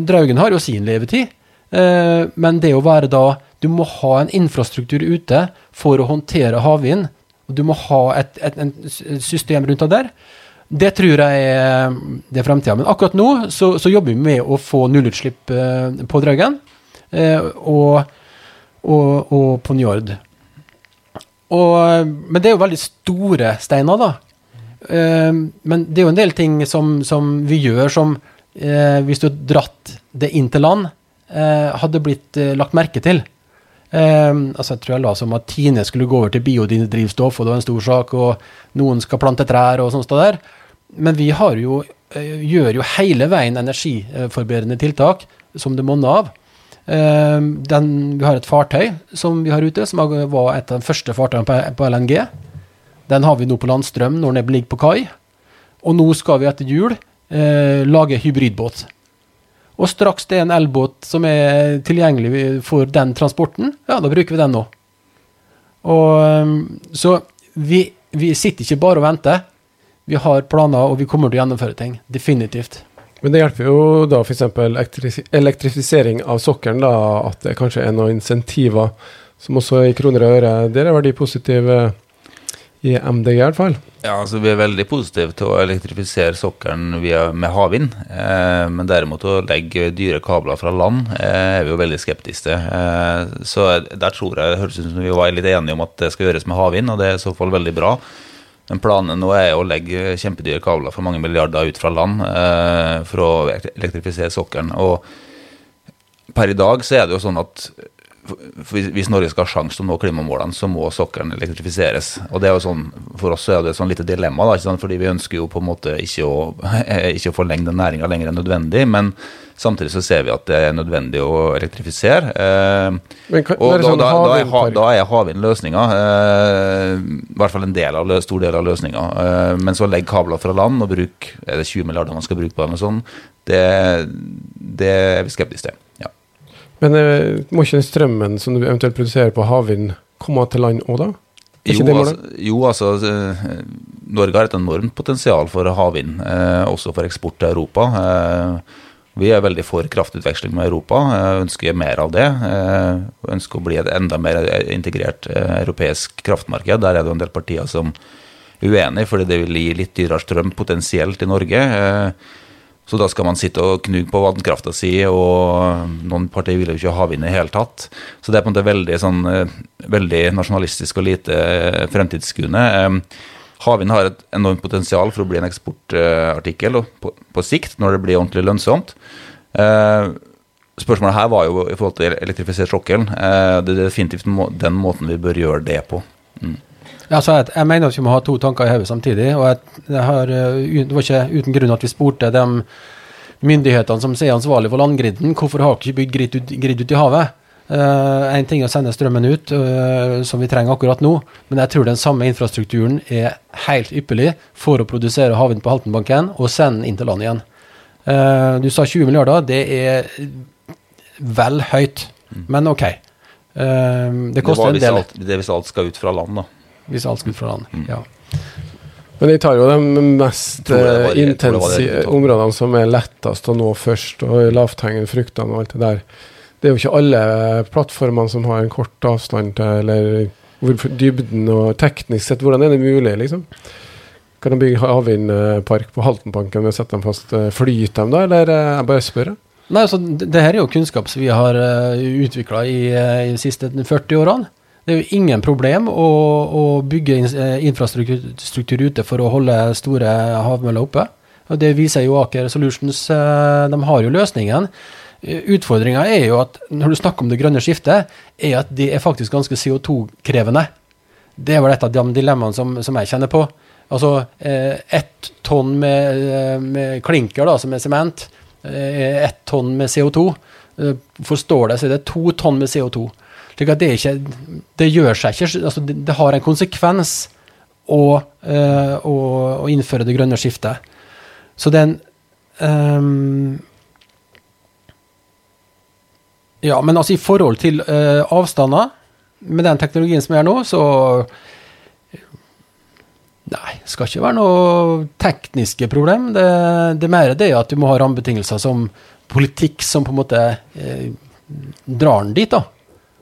Draugen har jo sin levetid, eh, men det å være da Du må ha en infrastruktur ute for å håndtere havvind. Og du må ha et, et, et system rundt det der. Det tror jeg er, det er fremtida. Men akkurat nå så, så, jobber vi med å få nullutslipp eh, på Draugen eh, og, og, og, på Njord. Og, men det er jo veldig store steiner, da. Uh, men det er jo en del ting som, som vi gjør som uh, hvis du hadde dratt det inn til land, uh, hadde blitt lagt merke til. altså Jeg tror jeg la som at Tine skulle gå over til biodrivstoff, og det var en stor sak, og noen skal plante trær og sånt der. Men vi jo, gjør jo hele veien energiforbedrende tiltak som det monner av. Den, vi har et fartøy som vi har ute, som var et av de første fartøyene på, på LNG. Den har vi nå på landstrøm når den ligger på kai. Og nå skal vi etter jul eh, lage hybridbåt. Og straks det er en elbåt som er tilgjengelig for den transporten, ja, da bruker vi den nå. Og, ehm, så vi, vi sitter ikke bare og venter. Vi har planer, og vi kommer til å gjennomføre ting. Definitivt. Men det hjelper jo da f.eks. elektrifisering av sokkelen, da, at det kanskje er noen insentiver som også i kroner og øre. Der er de positive i MDG i hvert fall. Ja, altså Vi er veldig positive til å elektrifisere sokkelen med havvind. Eh, men derimot å legge dyre kabler fra land eh, er vi jo veldig skeptiske til. Eh, så der tror jeg det høres ut som vi var litt enige om at det skal gjøres med havvind, og det er i så fall veldig bra. Men planen nå er å legge kjempedyre kabler for mange milliarder ut fra land eh, for å elektrifisere sokkelen. Og per i dag så er det jo sånn at hvis Norge skal ha sjanse til å nå klimamålene, så må sokkelen elektrifiseres. Og det er jo sånn, For oss er det et sånn lite dilemma, da, ikke sant? fordi vi ønsker jo på en måte ikke å, ikke å forlenge den næringa lenger enn nødvendig. Men samtidig så ser vi at det er nødvendig å elektrifisere. Eh, men og da, sånn da, da, er, da er havvind løsninga. Eh, I hvert fall en del av, stor del av løsninga. Eh, men så legge kabler fra land og bruke er det 20 milliarder man skal bruke på det, og sånn, det, det er vi skeptiske til. Men eh, må ikke den strømmen som du eventuelt produserer på havvind, komme til land òg, da? Jo altså, jo, altså, eh, Norge har et enormt potensial for havvind, eh, også for eksport til Europa. Eh, vi er veldig for kraftutveksling med Europa, eh, ønsker mer av det. Eh, ønsker å bli et enda mer integrert europeisk kraftmarked. Der er det en del partier som er uenige, fordi det vil gi litt dyrere strøm potensielt i Norge. Så da skal man sitte og knuge på vannkrafta si, og noen partier vil jo ikke ha havvind i hele tatt. Så det er på en måte veldig, sånn, eh, veldig nasjonalistisk og lite eh, fremtidsskuende. Havvind har et enormt potensial for å bli en eksportartikkel på, på sikt, når det blir ordentlig lønnsomt. Eh, spørsmålet her var jo i forhold til elektrifisert sokkel. Det er definitivt den måten vi bør gjøre det på. Mm. Altså, jeg, jeg, mener at vi må ha to tanker i hodet samtidig. og jeg, jeg har, eh, Det var ikke uten grunn at vi spurte de myndighetene som er ansvarlige for landgriden, hvorfor har dere ikke bygd grid ut, grid ut i havet? Én uh, ting er å sende strømmen ut, uh, som vi trenger akkurat nå, men jeg tror den samme infrastrukturen er helt ypperlig for å produsere havvind på Haltenbanken og sende inn til land igjen. Uh, du sa 20 milliarder, det er vel høyt, mm. men OK. det koster det en del. Alt, det hvis alt skal ut fra land, da hvis alt skulle fra land. Mm. Ja. Men de tar jo de mest intensive intense områdene som er lettest å nå først, og lavthengende fruktene og alt det der. Det er jo ikke alle plattformene som har en kort avstand til, eller dybden og teknisk sett, hvordan er det mulig, liksom? Kan de bygge havvindpark på Haltenbanken ved å sette dem fast? Eh, flyter dem da, eller eh, jeg bare spør? Nei, altså, det her er jo kunnskap som vi har utvikla i, i de siste 40 årene. Det er jo ingen problem å, å bygge eh, infrastruktur ute for å holde store havmøller oppe. Og Det viser jo Aker Solutions. Eh, de har jo løsningen. Eh, Utfordringa er jo at når du snakker om det grønne skiftet, er at det er faktisk ganske CO2-krevende. Det vel et av de dilemmaene som, som jeg kjenner på. Altså ett tonn med, med klinker, da, som er sement, ett tonn med CO2. Forstår det, så er det to tonn med CO2. Slik at det, ikke, det gjør seg ikke altså det, det, har en konsekvens å, uh, å, å, innføre det grønne skiftet. Så den um, Ja, men altså i forhold til uh, avstander, med den teknologien som er nå, så Nei, det skal ikke være noe tekniske problem. Det, det er mer det at du må ha rammebetingelser som politikk som på en måte eh, drar den dit, da.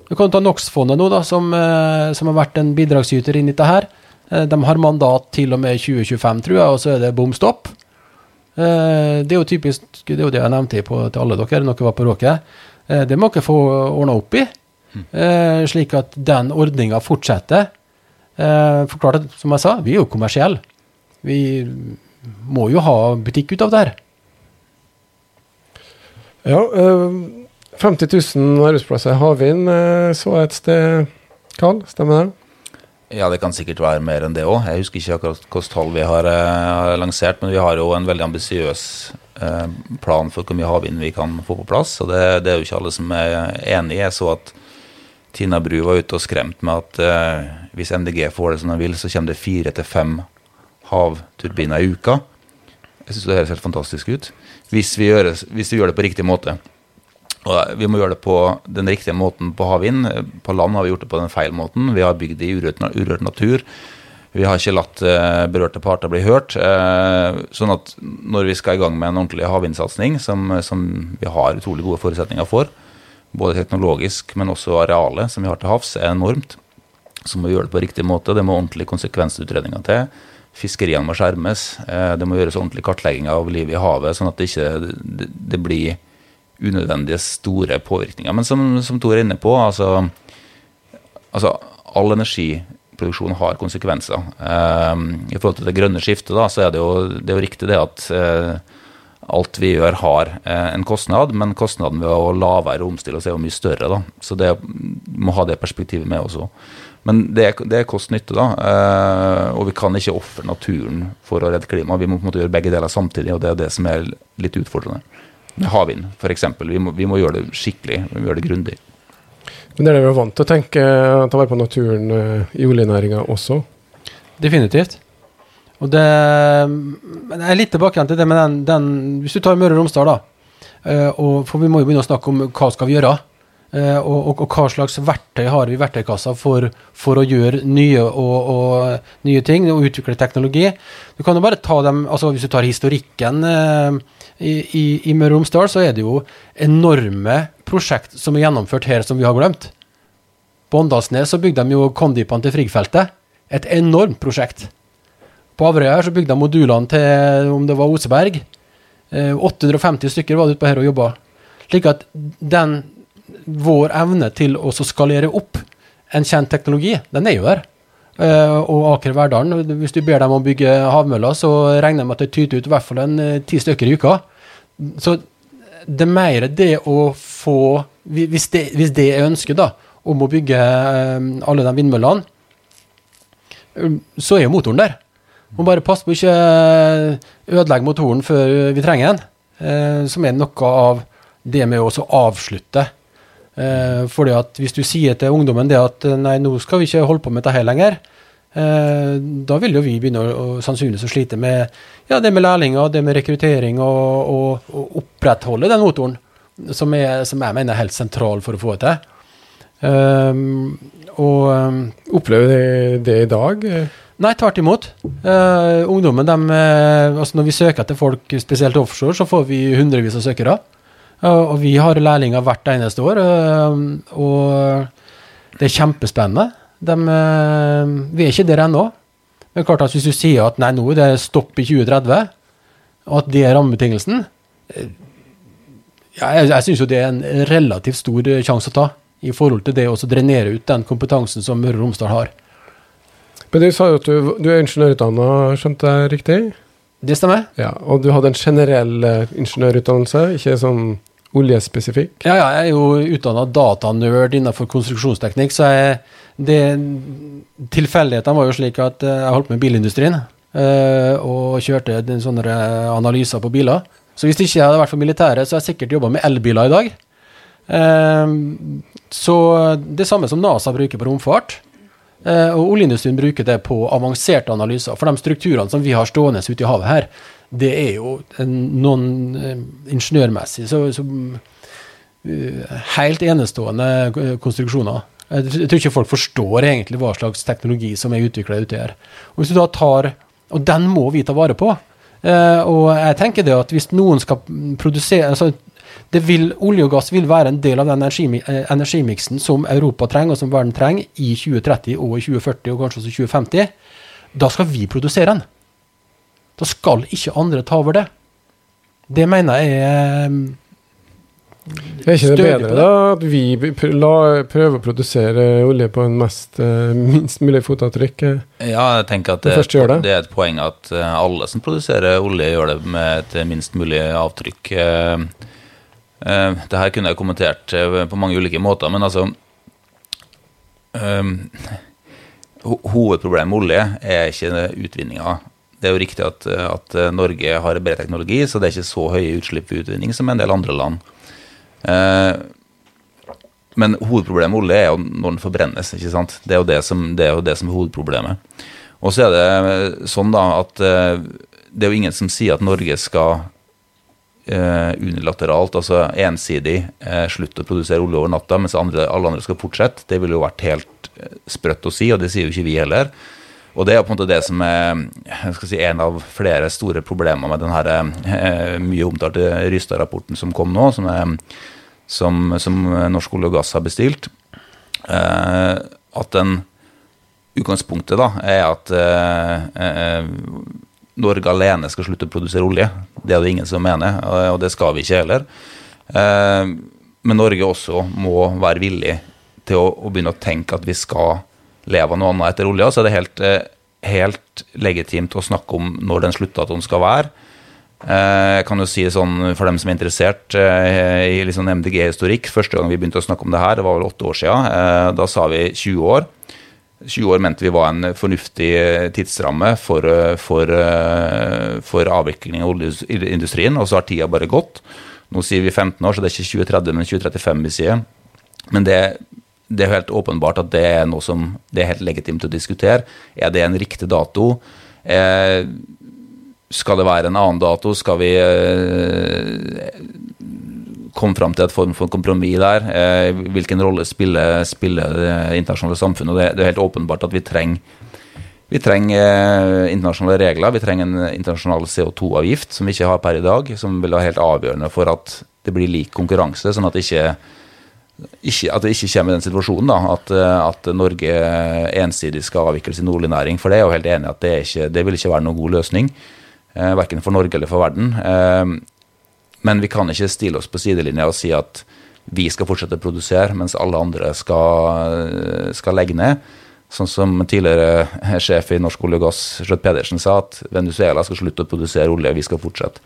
Du kan ta NOx-fondet nå, da, som, eh, som, har vært en bidragsyter inn i dette her. Eh, de har mandat til og med 2025, tror jeg, og så er det bom stopp. Eh, det er jo typisk Det er jo det jeg nevnte på, til alle dere når dere var på Råket. Det må dere få ordna opp i, slik at den ordninga fortsetter. Forklart, som jeg sa, vi er jo kommersielle. Vi må jo ha butikk ut av det her. Ja, øh 50 000 arbeidsplasser i havvind så jeg et sted, Karl. Stemmer det? Ja, det kan sikkert være mer enn det òg. Jeg husker ikke akkurat hvilket tall vi har, eh, lansert, men vi har jo en veldig ambisiøs eh, plan for hvor mye havvind vi kan få på plass. Og det, det, er jo ikke alle som er enig i. Jeg så at Tina Bru var ute og skremt med at eh, hvis MDG får det som de vil, så kommer det fire til fem havturbiner i uka. Jeg syns det høres helt fantastisk ut. Hvis vi, gjør, hvis vi gjør det på riktig måte. Og vi må gjøre det på den riktige måten på havvind. På land har vi gjort det på den feil måten. Vi har bygd i urørt, urørt natur. vi har ikke latt uh, berørte parter bli hørt. Uh, sånn at når vi skal i gang med en ordentlig havvindsatsing, som, som, vi har utrolig gode forutsetninger for, både teknologisk, men også arealet som vi har til havs, er enormt, så må vi gjøre det på riktig måte. Det må ordentlige konsekvensutredninger til. Fiskeriene må skjermes. Uh, det må gjøres ordentlig kartlegging av livet i havet, sånn at det ikke det blir unødvendige store påvirkninger. Men som, som Tor er inne på, altså, altså all energiproduksjon har konsekvenser. Eh, I forhold til det grønne skiftet, da, så er det jo, det er jo riktig det at eh, alt vi gjør har eh, en kostnad, men kostnaden ved å la være å omstille oss er jo mye større. da, Så det må ha det perspektivet med også. Men det, det er kost-nytte, da. Uh, og vi kan ikke ofre naturen for å redde klimaet. Vi må på en måte gjøre begge deler samtidig, og det er det som er litt utfordrende. Med havvind, f.eks. Vi, må, vi må gjøre det skikkelig, vi må gjøre det grundig. Men det er det vi er vant til å tenke ta vare på naturen uh, i oljenæringa også? Definitivt. Og det Men jeg er litt tilbake igjen til det med den, den Hvis du tar Møre og Romsdal, da. Uh, og, for vi må jo begynne å snakke om hva skal vi gjøre. Og, og, og, hva slags verktøy har vi i verktøykassa for, for å gjøre nye, og, nye ting og utvikle teknologi. Du kan jo bare ta dem, altså Hvis du tar historikken i, i, Møre og Romsdal, så er det jo enorme prosjekt som er gjennomført her som vi har glemt. På Åndalsnes så bygde de jo kondipene til Frigg-feltet. Et enormt prosjekt. På Averøya så bygde de modulene til om det var Oseberg. 850 eh, stykker var det utpå her og jobba. Slik at den, vår evne til å skalere opp en kjent teknologi, den er jo der. Uh, og Aker Verdalen, hvis du ber dem å bygge havmøller, så regner jeg med at det tyter ut i hvert fall en uh, ti stykker i uka. Så det er mer det å få Hvis det, hvis det er ønsket, da, om å bygge um, alle de vindmøllene, så er jo motoren der. Må bare passe på å ikke ødelegge motoren før vi trenger den. Som er noe av det med å avslutte. Uh, fordi at hvis du sier til ungdommen det at nei, nå skal vi ikke holde på med dette her lenger, eh, da vil jo vi begynne å, å sannsynligvis å slite med ja, det med lærlinger, det med rekruttering og, og, og opprettholde den motoren, som, er, som, jeg mener er helt sentral for å få det til. Eh, og Opplever de det i dag? Nei, tvert imot. Uh, ungdommen, de, uh, altså Når vi søker etter folk, spesielt offshore, så får vi hundrevis av søkere. Og vi har lærlinger hvert eneste år, og det er kjempespennende. De, vi er ikke der ennå. Er klart at Hvis du sier at nei, nå er det stopp i 2030, og at det er rammebetingelsen eh, ja, Jeg, jeg syns jo det er en relativt stor eh, sjanse å ta i forhold til det å drenere ut den kompetansen som Møre og Romsdal har. Men Du sa jo at du, du er ingeniørutdanna, skjønte jeg riktig? Det stemmer. Ja, Og du hadde en generell ingeniørutdannelse, ikke sånn oljespesifikk? Ja, ja, jeg er jo utdanna datanerd innenfor konstruksjonsteknikk, så jeg, det, tilfeldighetene var jo slik at eh, jeg holdt med bilindustrien uh, og kjørte sånne analyser på biler. Så hvis ikke jeg hadde vært for militæret, så har jeg sikkert jobba med elbiler i dag. Så det samme som NASA bruker på romfart. Og oljeindustrien bruker det på avanserte analyser. For de strukturene som vi har stående ute i havet her, det er jo noen uh, ingeniørmessig så, så uh, helt enestående konstruksjoner. Jeg tror ikke folk forstår egentlig hva slags teknologi som er utvikla ute her. Og hvis du da tar, og den må vi ta vare på. Uh, og jeg tenker det at hvis noen skal produsere altså det vil, Olje og gass vil være en del av den energimiksen som Europa trenger, og som verden trenger, i 2030 og i 2040 og kanskje også 2050. Da skal vi produsere den. Da skal ikke andre ta over det. Det mener jeg er er ikke det bedre da at vi prøver å produsere olje på en mest, uh, minst mulig fotavtrykk? Eh? Ja, jeg tenker at det, det. det, er et poeng at alle som produserer olje, gjør det med et minst mulig avtrykk. Det her kunne jeg kommentert på mange ulike måter, men altså Hovedproblemet med olje er ikke utvinninga. Det er jo riktig at, at Norge har bred teknologi, så det er ikke så høye utslipp ved utvinning som en del andre land. Eh, men hovedproblemet med olje er jo når den forbrennes. ikke sant? Det er jo det som, det er, det som er hovedproblemet. Og så er det sånn da at eh, det er jo ingen som sier at Norge skal unilateralt, altså ensidig, slutte å produsere olje over natta, mens andre, alle andre skal fortsette. Det ville jo vært helt sprøtt å si, og det sier jo ikke vi heller. Og det er på en måte det som er si, en av flere store problemer med den her, mye omtalte Rystad-rapporten som kom nå, som, er, som, som, Norsk olje og gass har bestilt. Eh, at den utgangspunktet da er at eh, eh, Norge alene skal slutte å produsere olje. Det er det ingen som mener, og det skal vi ikke heller. Eh, men Norge også må være villig til å, å begynne å tenke at vi skal leve av noe annet etter olja, så er det helt, eh, helt legitimt å snakke om når den sluttdatoen skal være. Eh, jeg kan jo si sånn For dem som er interessert eh, i liksom MDG-historikk Første gang vi begynte å snakke om det her, det var vel åtte år siden. Da sa vi 20 år. 20 år mente vi var en fornuftig tidsramme for, for, for avvikling av oljeindustrien, og så har tida bare gått. Nå sier vi 15 år, så det er ikke 2030, men 2035 vi sier. Men det det er helt åpenbart at det er noe som det er helt legitimt å diskutere. Er det en riktig dato? Eh, skal det være en annen dato? Skal vi eh, komme fram til et form for kompromiss der? Eh, hvilken rolle spiller, spiller, det internasjonale samfunnet? Det, det, er helt åpenbart at vi trenger, vi trenger eh, internasjonale regler. Vi trenger en internasjonal CO2-avgift som vi ikke har per i dag, som vil være helt avgjørende for at det blir lik konkurranse, sånn at ikke ikke, at det ikke kommer i den situasjonen da, at, at, Norge ensidig skal avvikle sin oljenæring. For det er jo helt enig at det, ikke, det, vil ikke være noen god løsning. Eh, verken for Norge eller for verden. Eh, men vi kan ikke stille oss på sidelinja og si at vi skal fortsette å produsere, mens alle andre skal, skal legge ned. Sånn som tidligere sjef i Norsk olje og gass, Skjøtt Pedersen, sa, at Venezuela skal slutte å produsere olje, vi skal fortsette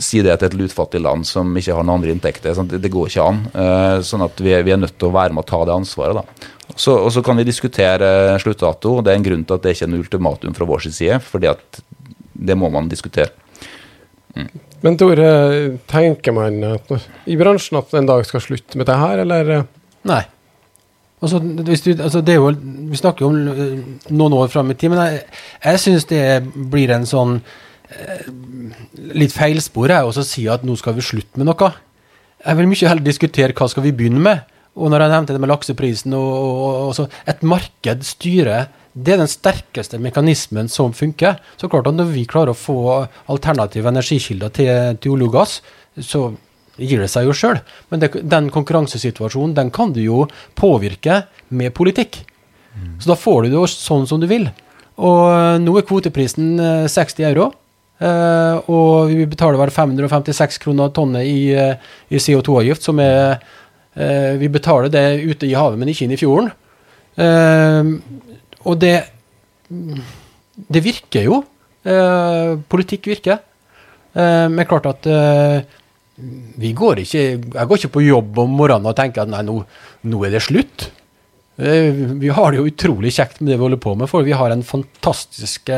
si det til et lutfattig land som ikke har noen andre inntekter. Sånn, det, det, går ikke an. Uh, sånn at vi, vi, er nødt til å være med å ta det ansvaret. da. Så, og så kan vi diskutere sluttdato. Det er en grunn til at det ikke er en ultimatum fra vår side, fordi at det må man diskutere. Mm. Men Tore, tenker man i bransjen at en dag skal slutte med det her, eller? Nei. Altså, du, altså jo, vi snakker jo om eh, noen år fram i tid, men jeg, jeg syns det blir en sånn Eh, litt feilspor er å si at nå skal vi slutte med noe. Jeg vil mye heller diskutere hva skal vi begynne med. Og når jeg nevnte det med lakseprisen og, og, og så Et marked styrer det er den sterkeste mekanismen som funker. Så klart at Når vi klarer å få alternative energikilder til, til olje og gass, så gir det seg jo sjøl. Men det, den konkurransesituasjonen den kan du jo påvirke med politikk. Mm. Så da får du det sånn som du vil. Og nå er kvoteprisen 60 eh, euro. Uh, og vi betaler vel 556 kroner tonnet i, uh, i CO2-avgift, som er uh, Vi betaler det ute i havet, men ikke inn i fjorden. og det Det virker jo. politikk virker. men klart at vi går ikke Jeg går ikke på jobb om morgenen og tenker at nei, nå, nå er det slutt. vi har det jo utrolig kjekt med det vi holder på med, for vi har en fantastisk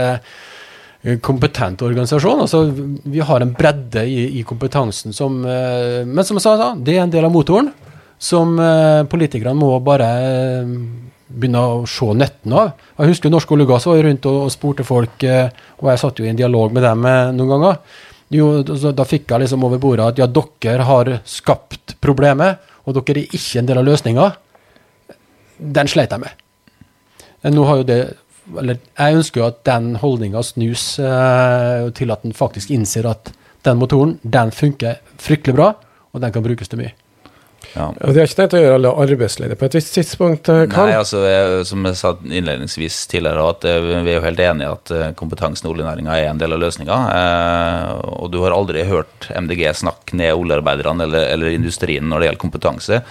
kompetent organisasjon. Altså, vi har en bredde i, i kompetansen som eh, Men som jeg sa, det er en del av motoren som eh, politikerne må bare eh, begynne å se nytten av. Jeg husker Norsk olje gass var rundt og, og spurte folk, og jeg satt jo i en dialog med dem noen ganger. Jo, da fikk jeg liksom over bordet at ja, dere har skapt problemet, og dere er ikke en del av løsninga. Den sleit jeg med. Nå har jo det eller jeg ønsker jo at den holdninga snus uh, til at den faktisk innser at den motoren den funker fryktelig bra, og den kan brukes til mye. Ja. Og De har ikke tenkt å gjøre alle arbeidsledige på et visst tidspunkt? Karl. Nei, altså, jeg, som jeg sa innledningsvis tidligere, at uh, vi er jo helt enige i at kompetansen i oljenæringa er en del av løsninga. og du har aldri hørt MDG snakke ned oljearbeiderne eller, eller industrien når det gjelder kompetanse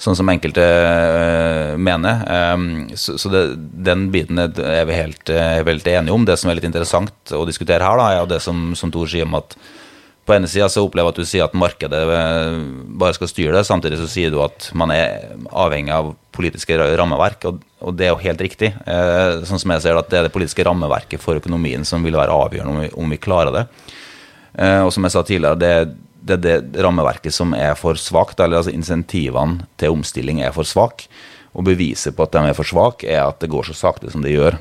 sånn som enkelte uh, mener. Um, så, så det, den biten er vi helt, helt, enige om. Det som er litt interessant å diskutere her, da, er det som, som Tor sier om at på ene sida så opplever jeg at du sier at markedet eh, bare skal styre det, samtidig så sier du at man er avhengig av politiske rammeverk, og, og det er jo helt riktig. Eh, sånn som jeg ser det, at det er det politiske rammeverket for økonomien som vil være avgjørende om vi, om vi klarer det. Eh, og som jeg sa tidligere, det er det er det rammeverket som er for svakt. Eller altså insentivene til omstilling er for svake. Og beviset på at de er for svake, er at det går så sakte som det gjør.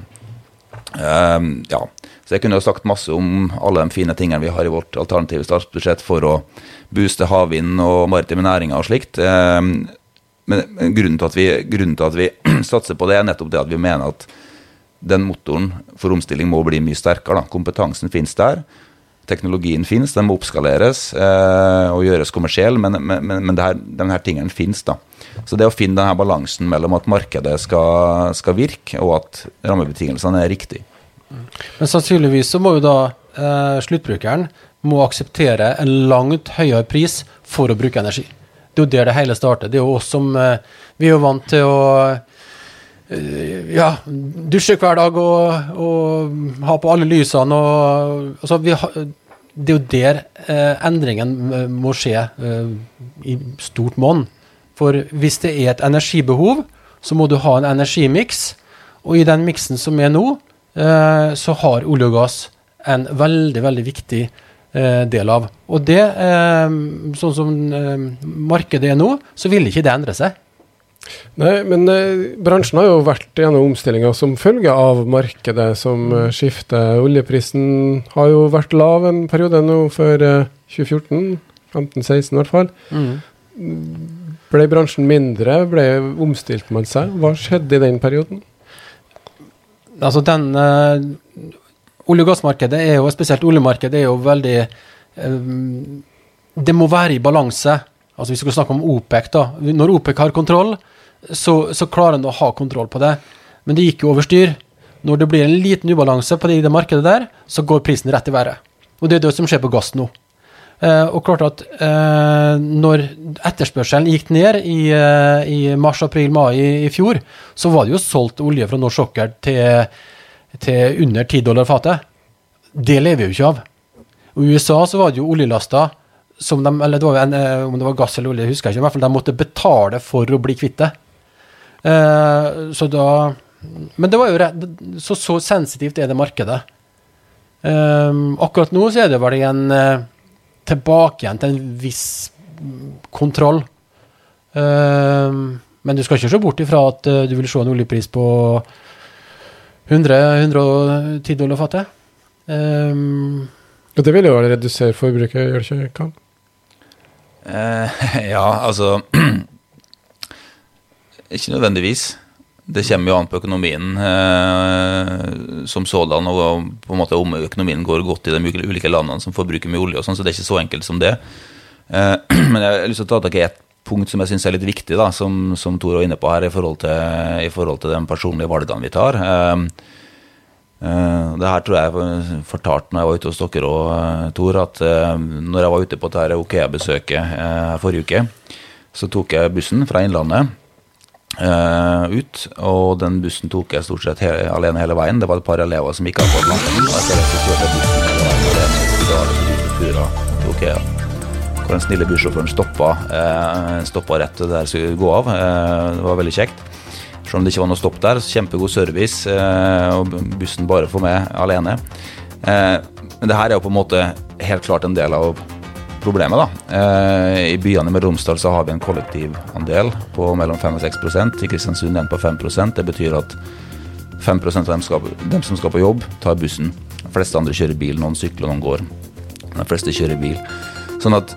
Um, ja. Så jeg kunne jo sagt masse om alle de fine tingene vi har i vårt alternative statsbudsjett for å booste havvind og maritime næringer og slikt. Um, men grunnen til, vi, til, at vi, satser på det, er nettopp det at vi mener at den motoren for omstilling må bli mye sterkere. Da. Kompetansen finnes der. Teknologien finnes, den må oppskaleres eh, og gjøres kommersiell, men, men, men det her, denne tingene da. Så det å finne denne balansen mellom at markedet skal, skal virke, og at rammebetingelsene er riktige. Men sannsynligvis så må jo da eh, sluttbrukeren må akseptere en langt høyere pris for å bruke energi. Det er jo der det hele starter. Det er jo oss som eh, Vi er jo vant til å eh, ja, dusje hver dag og, og ha på alle lysene og altså, vi det er jo der eh, endringen eh, må skje eh, i stort monn. For hvis det er et energibehov, så må du ha en energimiks. Og i den miksen som er nå, eh, så har olje og gass en veldig, veldig viktig eh, del av. Og det, eh, sånn som markedet er nå, så vil ikke det endre seg. Nei, men eh, bransjen har jo vært gjennom omstillinger som følge av markedet som eh, skifter. Oljeprisen har jo vært lav en periode nå før eh, 2014. 15-16 i hvert fall. Mm. Ble bransjen mindre? Ble Omstilte man seg? Hva skjedde i den perioden? Altså den eh, Olje- og gassmarkedet, er jo, spesielt oljemarkedet, er jo veldig eh, Det må være i balanse. Altså Hvis vi skal snakke om OPEC, da. Når OPEC har kontroll, så, så klarer en å ha kontroll på det. Men det gikk jo over styr. Når det blir en liten ubalanse på det, i det markedet der, så går prisen rett i været. Og det er det som skjer på gass nå. Eh, og klart at eh, når etterspørselen gikk ned i, eh, i mars, april, mai i, i, fjor, så var det jo solgt olje fra norsk sokkel til, til under 10 dollar fatet. Det lever vi jo ikke av. I USA så var det jo oljelaster som de, eller det var en, eh, om det var gass eller olje, husker jeg ikke, i hvert fall de måtte betale for å bli kvitt det. Uh, så da Men det var jo så, så sensitivt er det markedet. Um, akkurat nå så er det vel igjen uh, tilbake igjen til en viss kontroll. Men du skal ikke se bort ifra at uh, du vil se en oljepris på 100-110 dollar fatet. Um, det vil jo redusere forbruket, gjør det ikke? Kan? ja, altså ikke nødvendigvis. Det kommer jo an på økonomien eh, som sådan, og på en måte om økonomien går godt i de ulike landene som forbruker mye olje, og sånn, så det er ikke så enkelt som det. Eh, men jeg har lyst til å ta tak i et punkt som jeg syns er litt viktig, da, som, som Tor var inne på her, i forhold til, i forhold til de personlige valgene vi tar. Eh, eh det her tror jeg fortalte når jeg var ute hos dere òg, eh, Tor, at eh, når jeg var ute på dette Okea-besøket forrige uke, så tok jeg bussen fra Innlandet ut. Og den bussen tok jeg stort sett hele, alene hele veien. Det var et par elever som ikke hadde fått lappen. Og etter det så kjørte jeg bussen hele veien alene. Da Hvor den snille bussjåføren stoppa, uh, stoppa rett der skulle gå av. Uh, det var veldig kjekt. Selv om det ikke var noe stopp der. Kjempegod service, og bussen bare for meg alene. Men det her er jo på en måte helt klart en del av problemet. da. Eh, I byene med Romsdal så har vi en kollektivandel på mellom 5 og 6 I Kristiansund den på 5% Det betyr at 5 av dem, skal, dem, som skal på jobb, tar bussen. De fleste andre kjører bil, noen sykler, noen går. De fleste kjører bil. Sånn at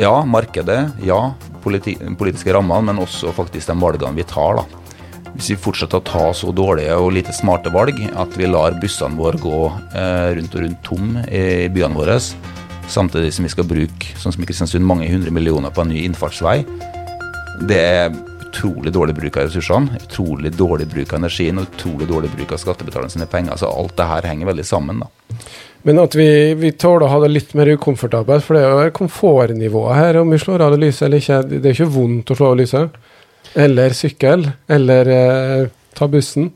ja, markedet, ja, politi politiske rammene, men også faktisk de valgene vi tar. da. Hvis vi fortsetter å ta så dårlige og lite smarte valg at vi lar bussene våre gå eh, rundt og rundt tom i byene våre, samtidig som vi skal bruke sånn som i Kristiansund, mange hundre millioner på en ny innfartsvei. Det er utrolig dårlig bruk av ressursene, utrolig dårlig bruk av energien og utrolig dårlig bruk av skattebetalernes penger. Så alt det her henger veldig sammen. da. Men at vi, vi tåler å ha det litt mer ukomfortabelt, for det er jo komfortnivået her. Om vi slår av det lyset eller ikke. Det er ikke vondt å slå av lyset. Eller sykkel. Eller eh, ta bussen.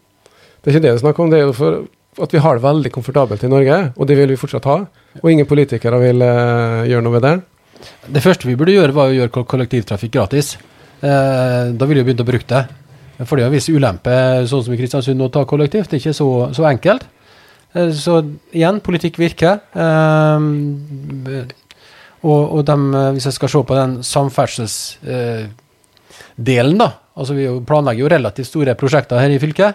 Det er ikke det vi snakker om. Det er jo for at vi har det veldig komfortabelt i Norge, og det vil vi fortsatt ha. Og ingen politikere vil eh, gjøre noe med det. Det første vi burde gjøre, var å gjøre kollektivtrafikk gratis. Eh, da ville vi begynt å bruke det. For det er en viss ulempe, sånn som i Kristiansund, å ta kollektivt. Det er ikke så, så enkelt. Uh, så igjen, politikk virker. og, og de, hvis jeg skal se på den samferdselsdelen, da altså Vi planlegger jo relativt store prosjekter her i fylket.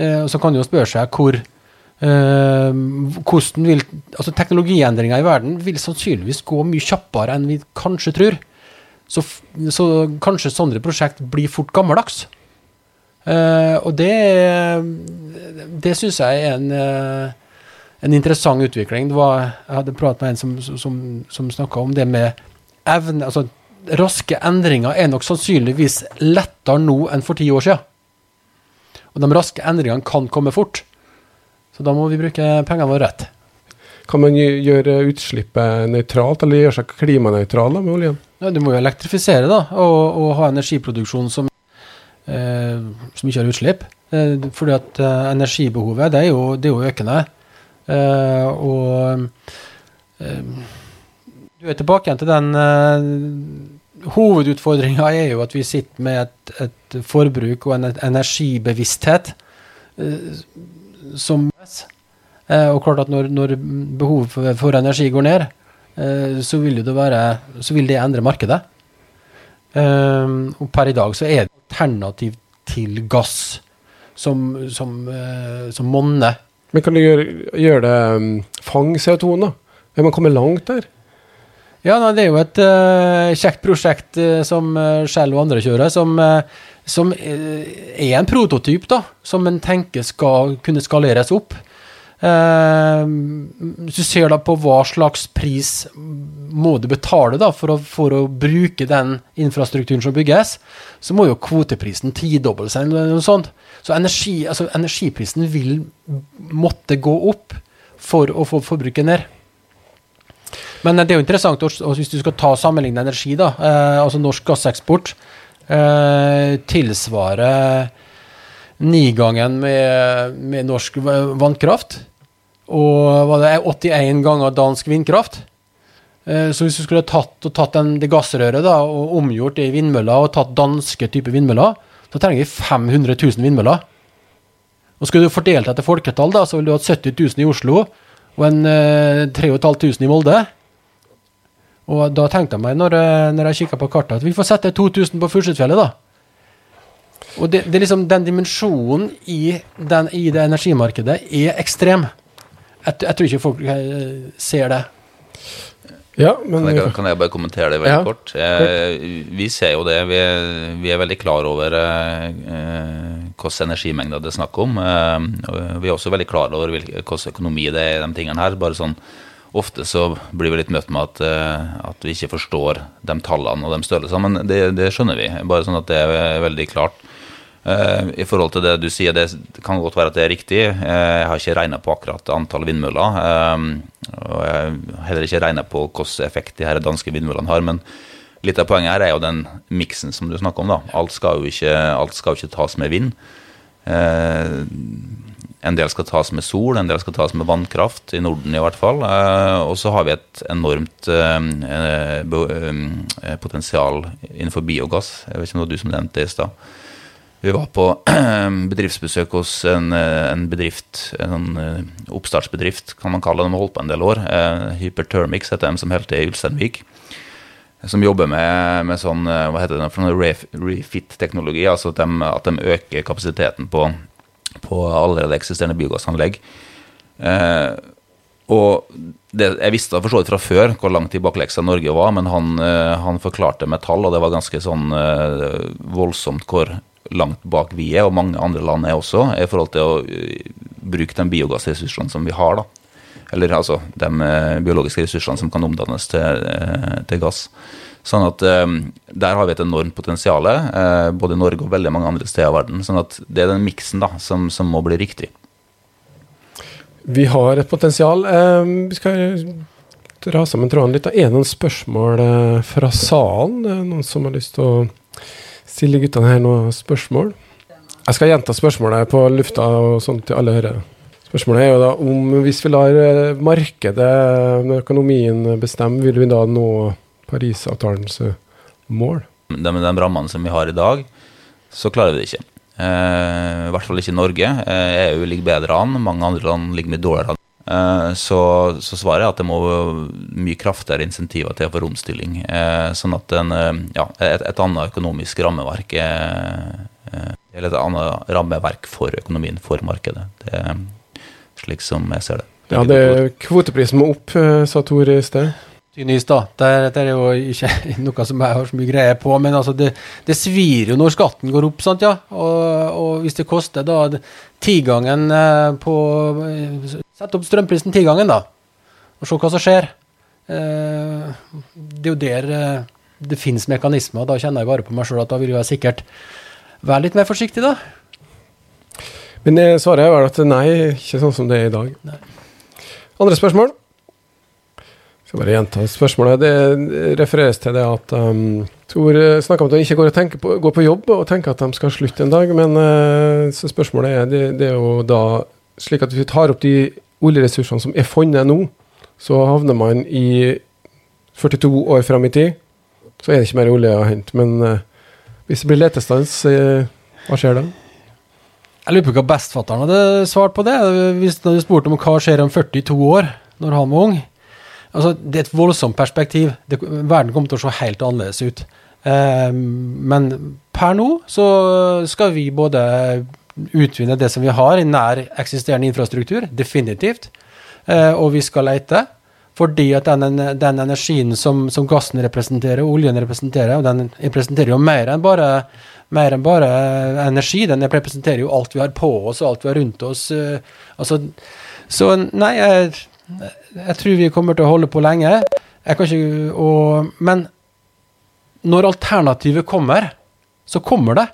så kan jo spørre seg hvor Uh, hvordan vil, altså Teknologiendringer i verden vil sannsynligvis gå mye kjappere enn vi kanskje tror. Så, så kanskje sånne prosjekt blir fort gammeldags. Eh, og det, det syns jeg er en, eh, en interessant utvikling. Var, jeg hadde pratet med en som, som, som snakka om det med evne altså Raske endringer er nok sannsynligvis lettere nå enn for ti år siden. Og de raske endringene kan komme fort. Så da må vi bruke pengene våre rett. Kan man gjøre utslippet nøytralt, eller gjøre seg klimanøytral med oljen? Ja, du må jo elektrifisere da, og, og ha energiproduksjon som, eh, som ikke har utslipp. Eh, fordi at eh, energibehovet det er, jo, det er jo økende. Eh, og eh, du er tilbake igjen til den uh, Hovedutfordringa er jo at vi sitter med et, et forbruk og en et energibevissthet uh, som uh, Og klart at når, når behovet for, for, energi går ned, så vil, det være, så vil det endre markedet. og per i dag så er det alternativ til gass som, som, som monner. Men kan du gjøre, gjøre det fang CO2, da? Er man kommet langt der? Ja, nei, Det er jo et uh, kjekt prosjekt uh, som uh, Shell og andre kjører, som, som er en prototyp da, som en tenker skal kunne skaleres opp. hvis du ser da på hva slags pris må du betale da, for, å, for å bruke den infrastrukturen som bygges, så må jo kvoteprisen tidoble seg. eller noe sånt. Så energi, altså, energiprisen vil måtte gå opp for å få forbruket ned. Men det er jo interessant hvis du skal ta sammenligne energi, da, eh, altså norsk gasseksport eh, tilsvarer nigangen med, med norsk vannkraft. Og var det 81 ganger dansk vindkraft. Eh, så hvis du skulle tatt, tatt den, det gassrøret da, og omgjort det i vindmøller, og tatt danske typer vindmøller, så trenger vi 500 000 vindmøller. Og Skulle du fordelt etter folketall, da, så ville du hatt 70 000 i Oslo og en eh, 3500 i Molde. Og da tenkte jeg meg, når, eh, når jeg kikka på kartet, at vi får sette 2000 på Fursutfjellet, da. Og det, det, er liksom den dimensjonen i, den, i det energimarkedet er ekstrem. Jeg, jeg, tror ikke folk eh, ser det. Ja, men, kan, jeg, kan, jeg, bare kommentere det veldig ja, kort? Eh, vi ser jo det. Vi er, vi er veldig klar over eh, hvilke energimengder det er snakk om. Eh, vi er også veldig klar over hvilken økonomi det er i de tingene her. bare sånn ofte så blir vi litt møtt med at, eh, at vi ikke forstår de tallene og de størrelsene, men det, det, skjønner vi. Bare sånn at det er veldig klart. Uh, I forhold til det du sier, det kan godt være at det er riktig. Uh, jeg har ikke regna på akkurat antall vindmøller. Og jeg har heller ikke regna på hvilken effekt de her danske vindmøllene har. Men litt av poenget her er jo den miksen som du snakker om. da. Alt skal jo ikke, alt skal jo ikke tas med vind. En del skal tas med sol, en del skal tas med vannkraft, i Norden i hvert fall. Eh, og så har vi et enormt eh, eh, potensial innenfor biogass. Jeg vet ikke om det var du som nevnte det i stad. Vi var på bedriftsbesøk hos en, en bedrift, en oppstartsbedrift, kan man kalle det. De har holdt på en del år. Hypertermix heter de, som helt til i Ulsteinvik. Som jobber med, med sånn, hva heter det, refit-teknologi. altså at de, at de øker kapasiteten på på allerede eksisterende biogassanlegg. Eh, og det, Jeg visste for så vidt fra før hvor langt i bakleksa Norge var, men han, eh, han, forklarte med tall, og det var ganske sånn eh, voldsomt hvor langt bak vi er, og mange andre land er også, i forhold til å uh, bruke de biogassressursene som vi har. da. Eller altså de biologiske ressursene som kan omdannes til, til gass. Sånn at um, Der har vi et enormt potensial, uh, både i Norge og veldig mange andre steder i verden. sånn at Det er den miksen da, som, som, må bli riktig. Vi har et potensial. Uh, vi skal dra sammen trådene litt. Er det noen spørsmål uh, fra salen? Er noen som har lyst til å stille guttene her noen spørsmål? Jeg skal gjenta spørsmålet på lufta og sånn til alle hører. Spørsmålet er jo da om hvis vi lar markedet, økonomien bestemme, vil vi da nå Parisavtalens eh, mål? De, de rammene som vi har i dag, så klarer vi det ikke. Eh, I hvert fall ikke Norge. Eh, EU ligger bedre an, mange andre land ligger mye dårligere an. Eh, så, så, svaret er at det må mye kraftigere insentiver til for omstilling. Eh, sånn at en, eh, ja, et, et, annet økonomisk rammeverk Eller et annet rammeverk for økonomien, for markedet. Det er slik som jeg ser det. det ja, det, kvoteprisen må opp, sa Tor i sted. Nys, da. Det, det, er jo ikke noe som jeg har så mye greie på, men altså det, det, svir jo når skatten går opp, sant, ja. Og, og hvis det koster da tigangen eh, på Sett opp strømprisen tigangen, da, og se hva som skjer. Eh, det er jo der eh, det finnes mekanismer. Da kjenner jeg bare på meg sjøl at da vil jeg sikkert være litt mer forsiktig, da. Men svaret er vel at nei, ikke sånn som det er i dag. Nei. Andre spørsmål? Skal bare gjenta spørsmålet. Det refereres til det at um, Tor snakka snakker om at de ikke går, på, går, på, jobb og tenker at de skal slutte en dag. Men uh, så spørsmålet er det, det, er jo da slik at hvis vi tar opp de oljeressursene som er funnet nå, så havner man i 42 år fram i tid. Så er det ikke mer olje å hente. Men uh, hvis det blir letestans, uh, hva skjer da? Jeg lurer på hva bestfatteren hadde svart på det. Hvis du hadde spurt om hva skjer om 42 år, når han var ung. Altså, det er et voldsomt perspektiv. Det, verden kommer til å se helt annerledes ut. Eh, men per nå så skal vi både utvinne det som vi har i nær eksisterende infrastruktur, definitivt, eh, og vi skal lete. Fordi at den, den energien som, som, gassen representerer, oljen representerer, og den representerer jo mer enn bare, mer enn bare energi. Den representerer jo alt vi har på oss, og alt vi har rundt oss. Eh, altså, så nei, jeg jeg tror vi kommer til å holde på lenge. Ikke, og, men når alternativet kommer, så kommer det.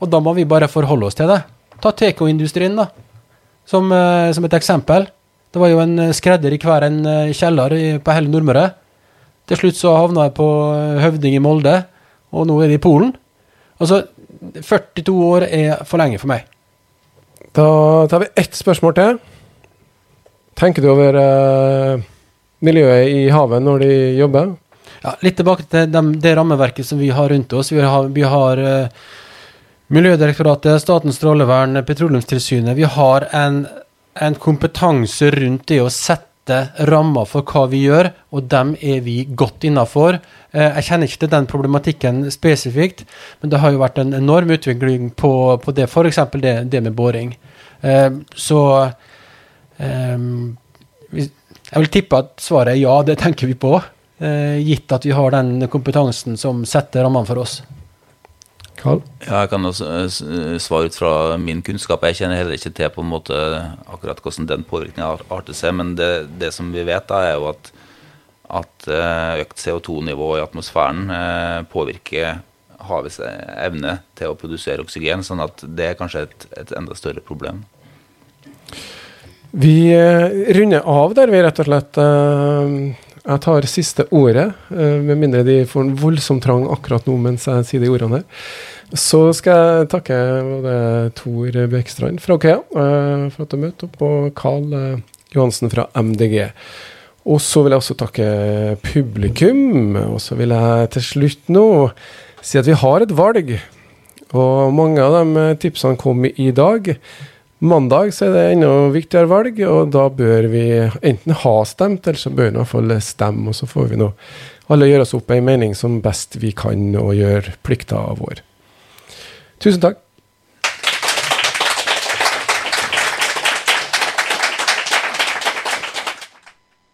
Og da må vi bare forholde oss til det. Ta tekoindustrien da, som, eh, som, et eksempel. Det var jo en eh, skredder i hver en eh, kjeller på hele Nordmøre. Til slutt så havna jeg på Høvding i Molde, og nå er det i Polen. Altså, 42 år er for lenge for meg. Da tar vi ett spørsmål til tenker du over eh, miljøet i havet når de jobber? Ja, litt tilbake til de, det rammeverket som vi har rundt oss. Vi har, vi har eh, Miljødirektoratet, Statens strålevern, Petroleumstilsynet. Vi har en, en, kompetanse rundt det å sette rammer for hva vi gjør, og dem er vi godt innafor. Eh, jeg kjenner ikke til den problematikken spesifikt, men det har jo vært en enorm utvikling på, på det, f.eks. Det, det med boring. så Um, jeg vil tippe at svaret er ja, det tenker vi på. Uh, gitt at vi har den kompetansen som setter rammene for oss. Karl? Ja, jeg kan også eh, svare ut fra min kunnskap. Jeg kjenner heller ikke til på en måte akkurat hvordan den påvirkningen arter seg. Men det, det, som vi vet, da, er jo at, at eh, økt CO2-nivå i atmosfæren påvirker havets evne til å produsere oksygen. sånn at det er kanskje et, et enda større problem. Vi eh, runder av der, vi, rett og slett. Eh, jeg tar siste ordet, eh, med mindre de får en voldsom trang akkurat nå mens jeg sier de ordene her. Så skal jeg takke både Tor Bekstrand fra Okea for at du møtte opp, og Carl Johansen fra MDG. Og så vil jeg også takke publikum. Og så vil jeg til slutt nå si at vi har et valg. Og mange av de tipsene kom i dag. Mandag så er det enda viktigere valg, og da bør vi enten ha stemt, eller så bør vi i hvert fall stemme. Og så får vi nå alle gjøre oss opp ei mening som best vi kan, og gjøre plikta vår. Tusen takk.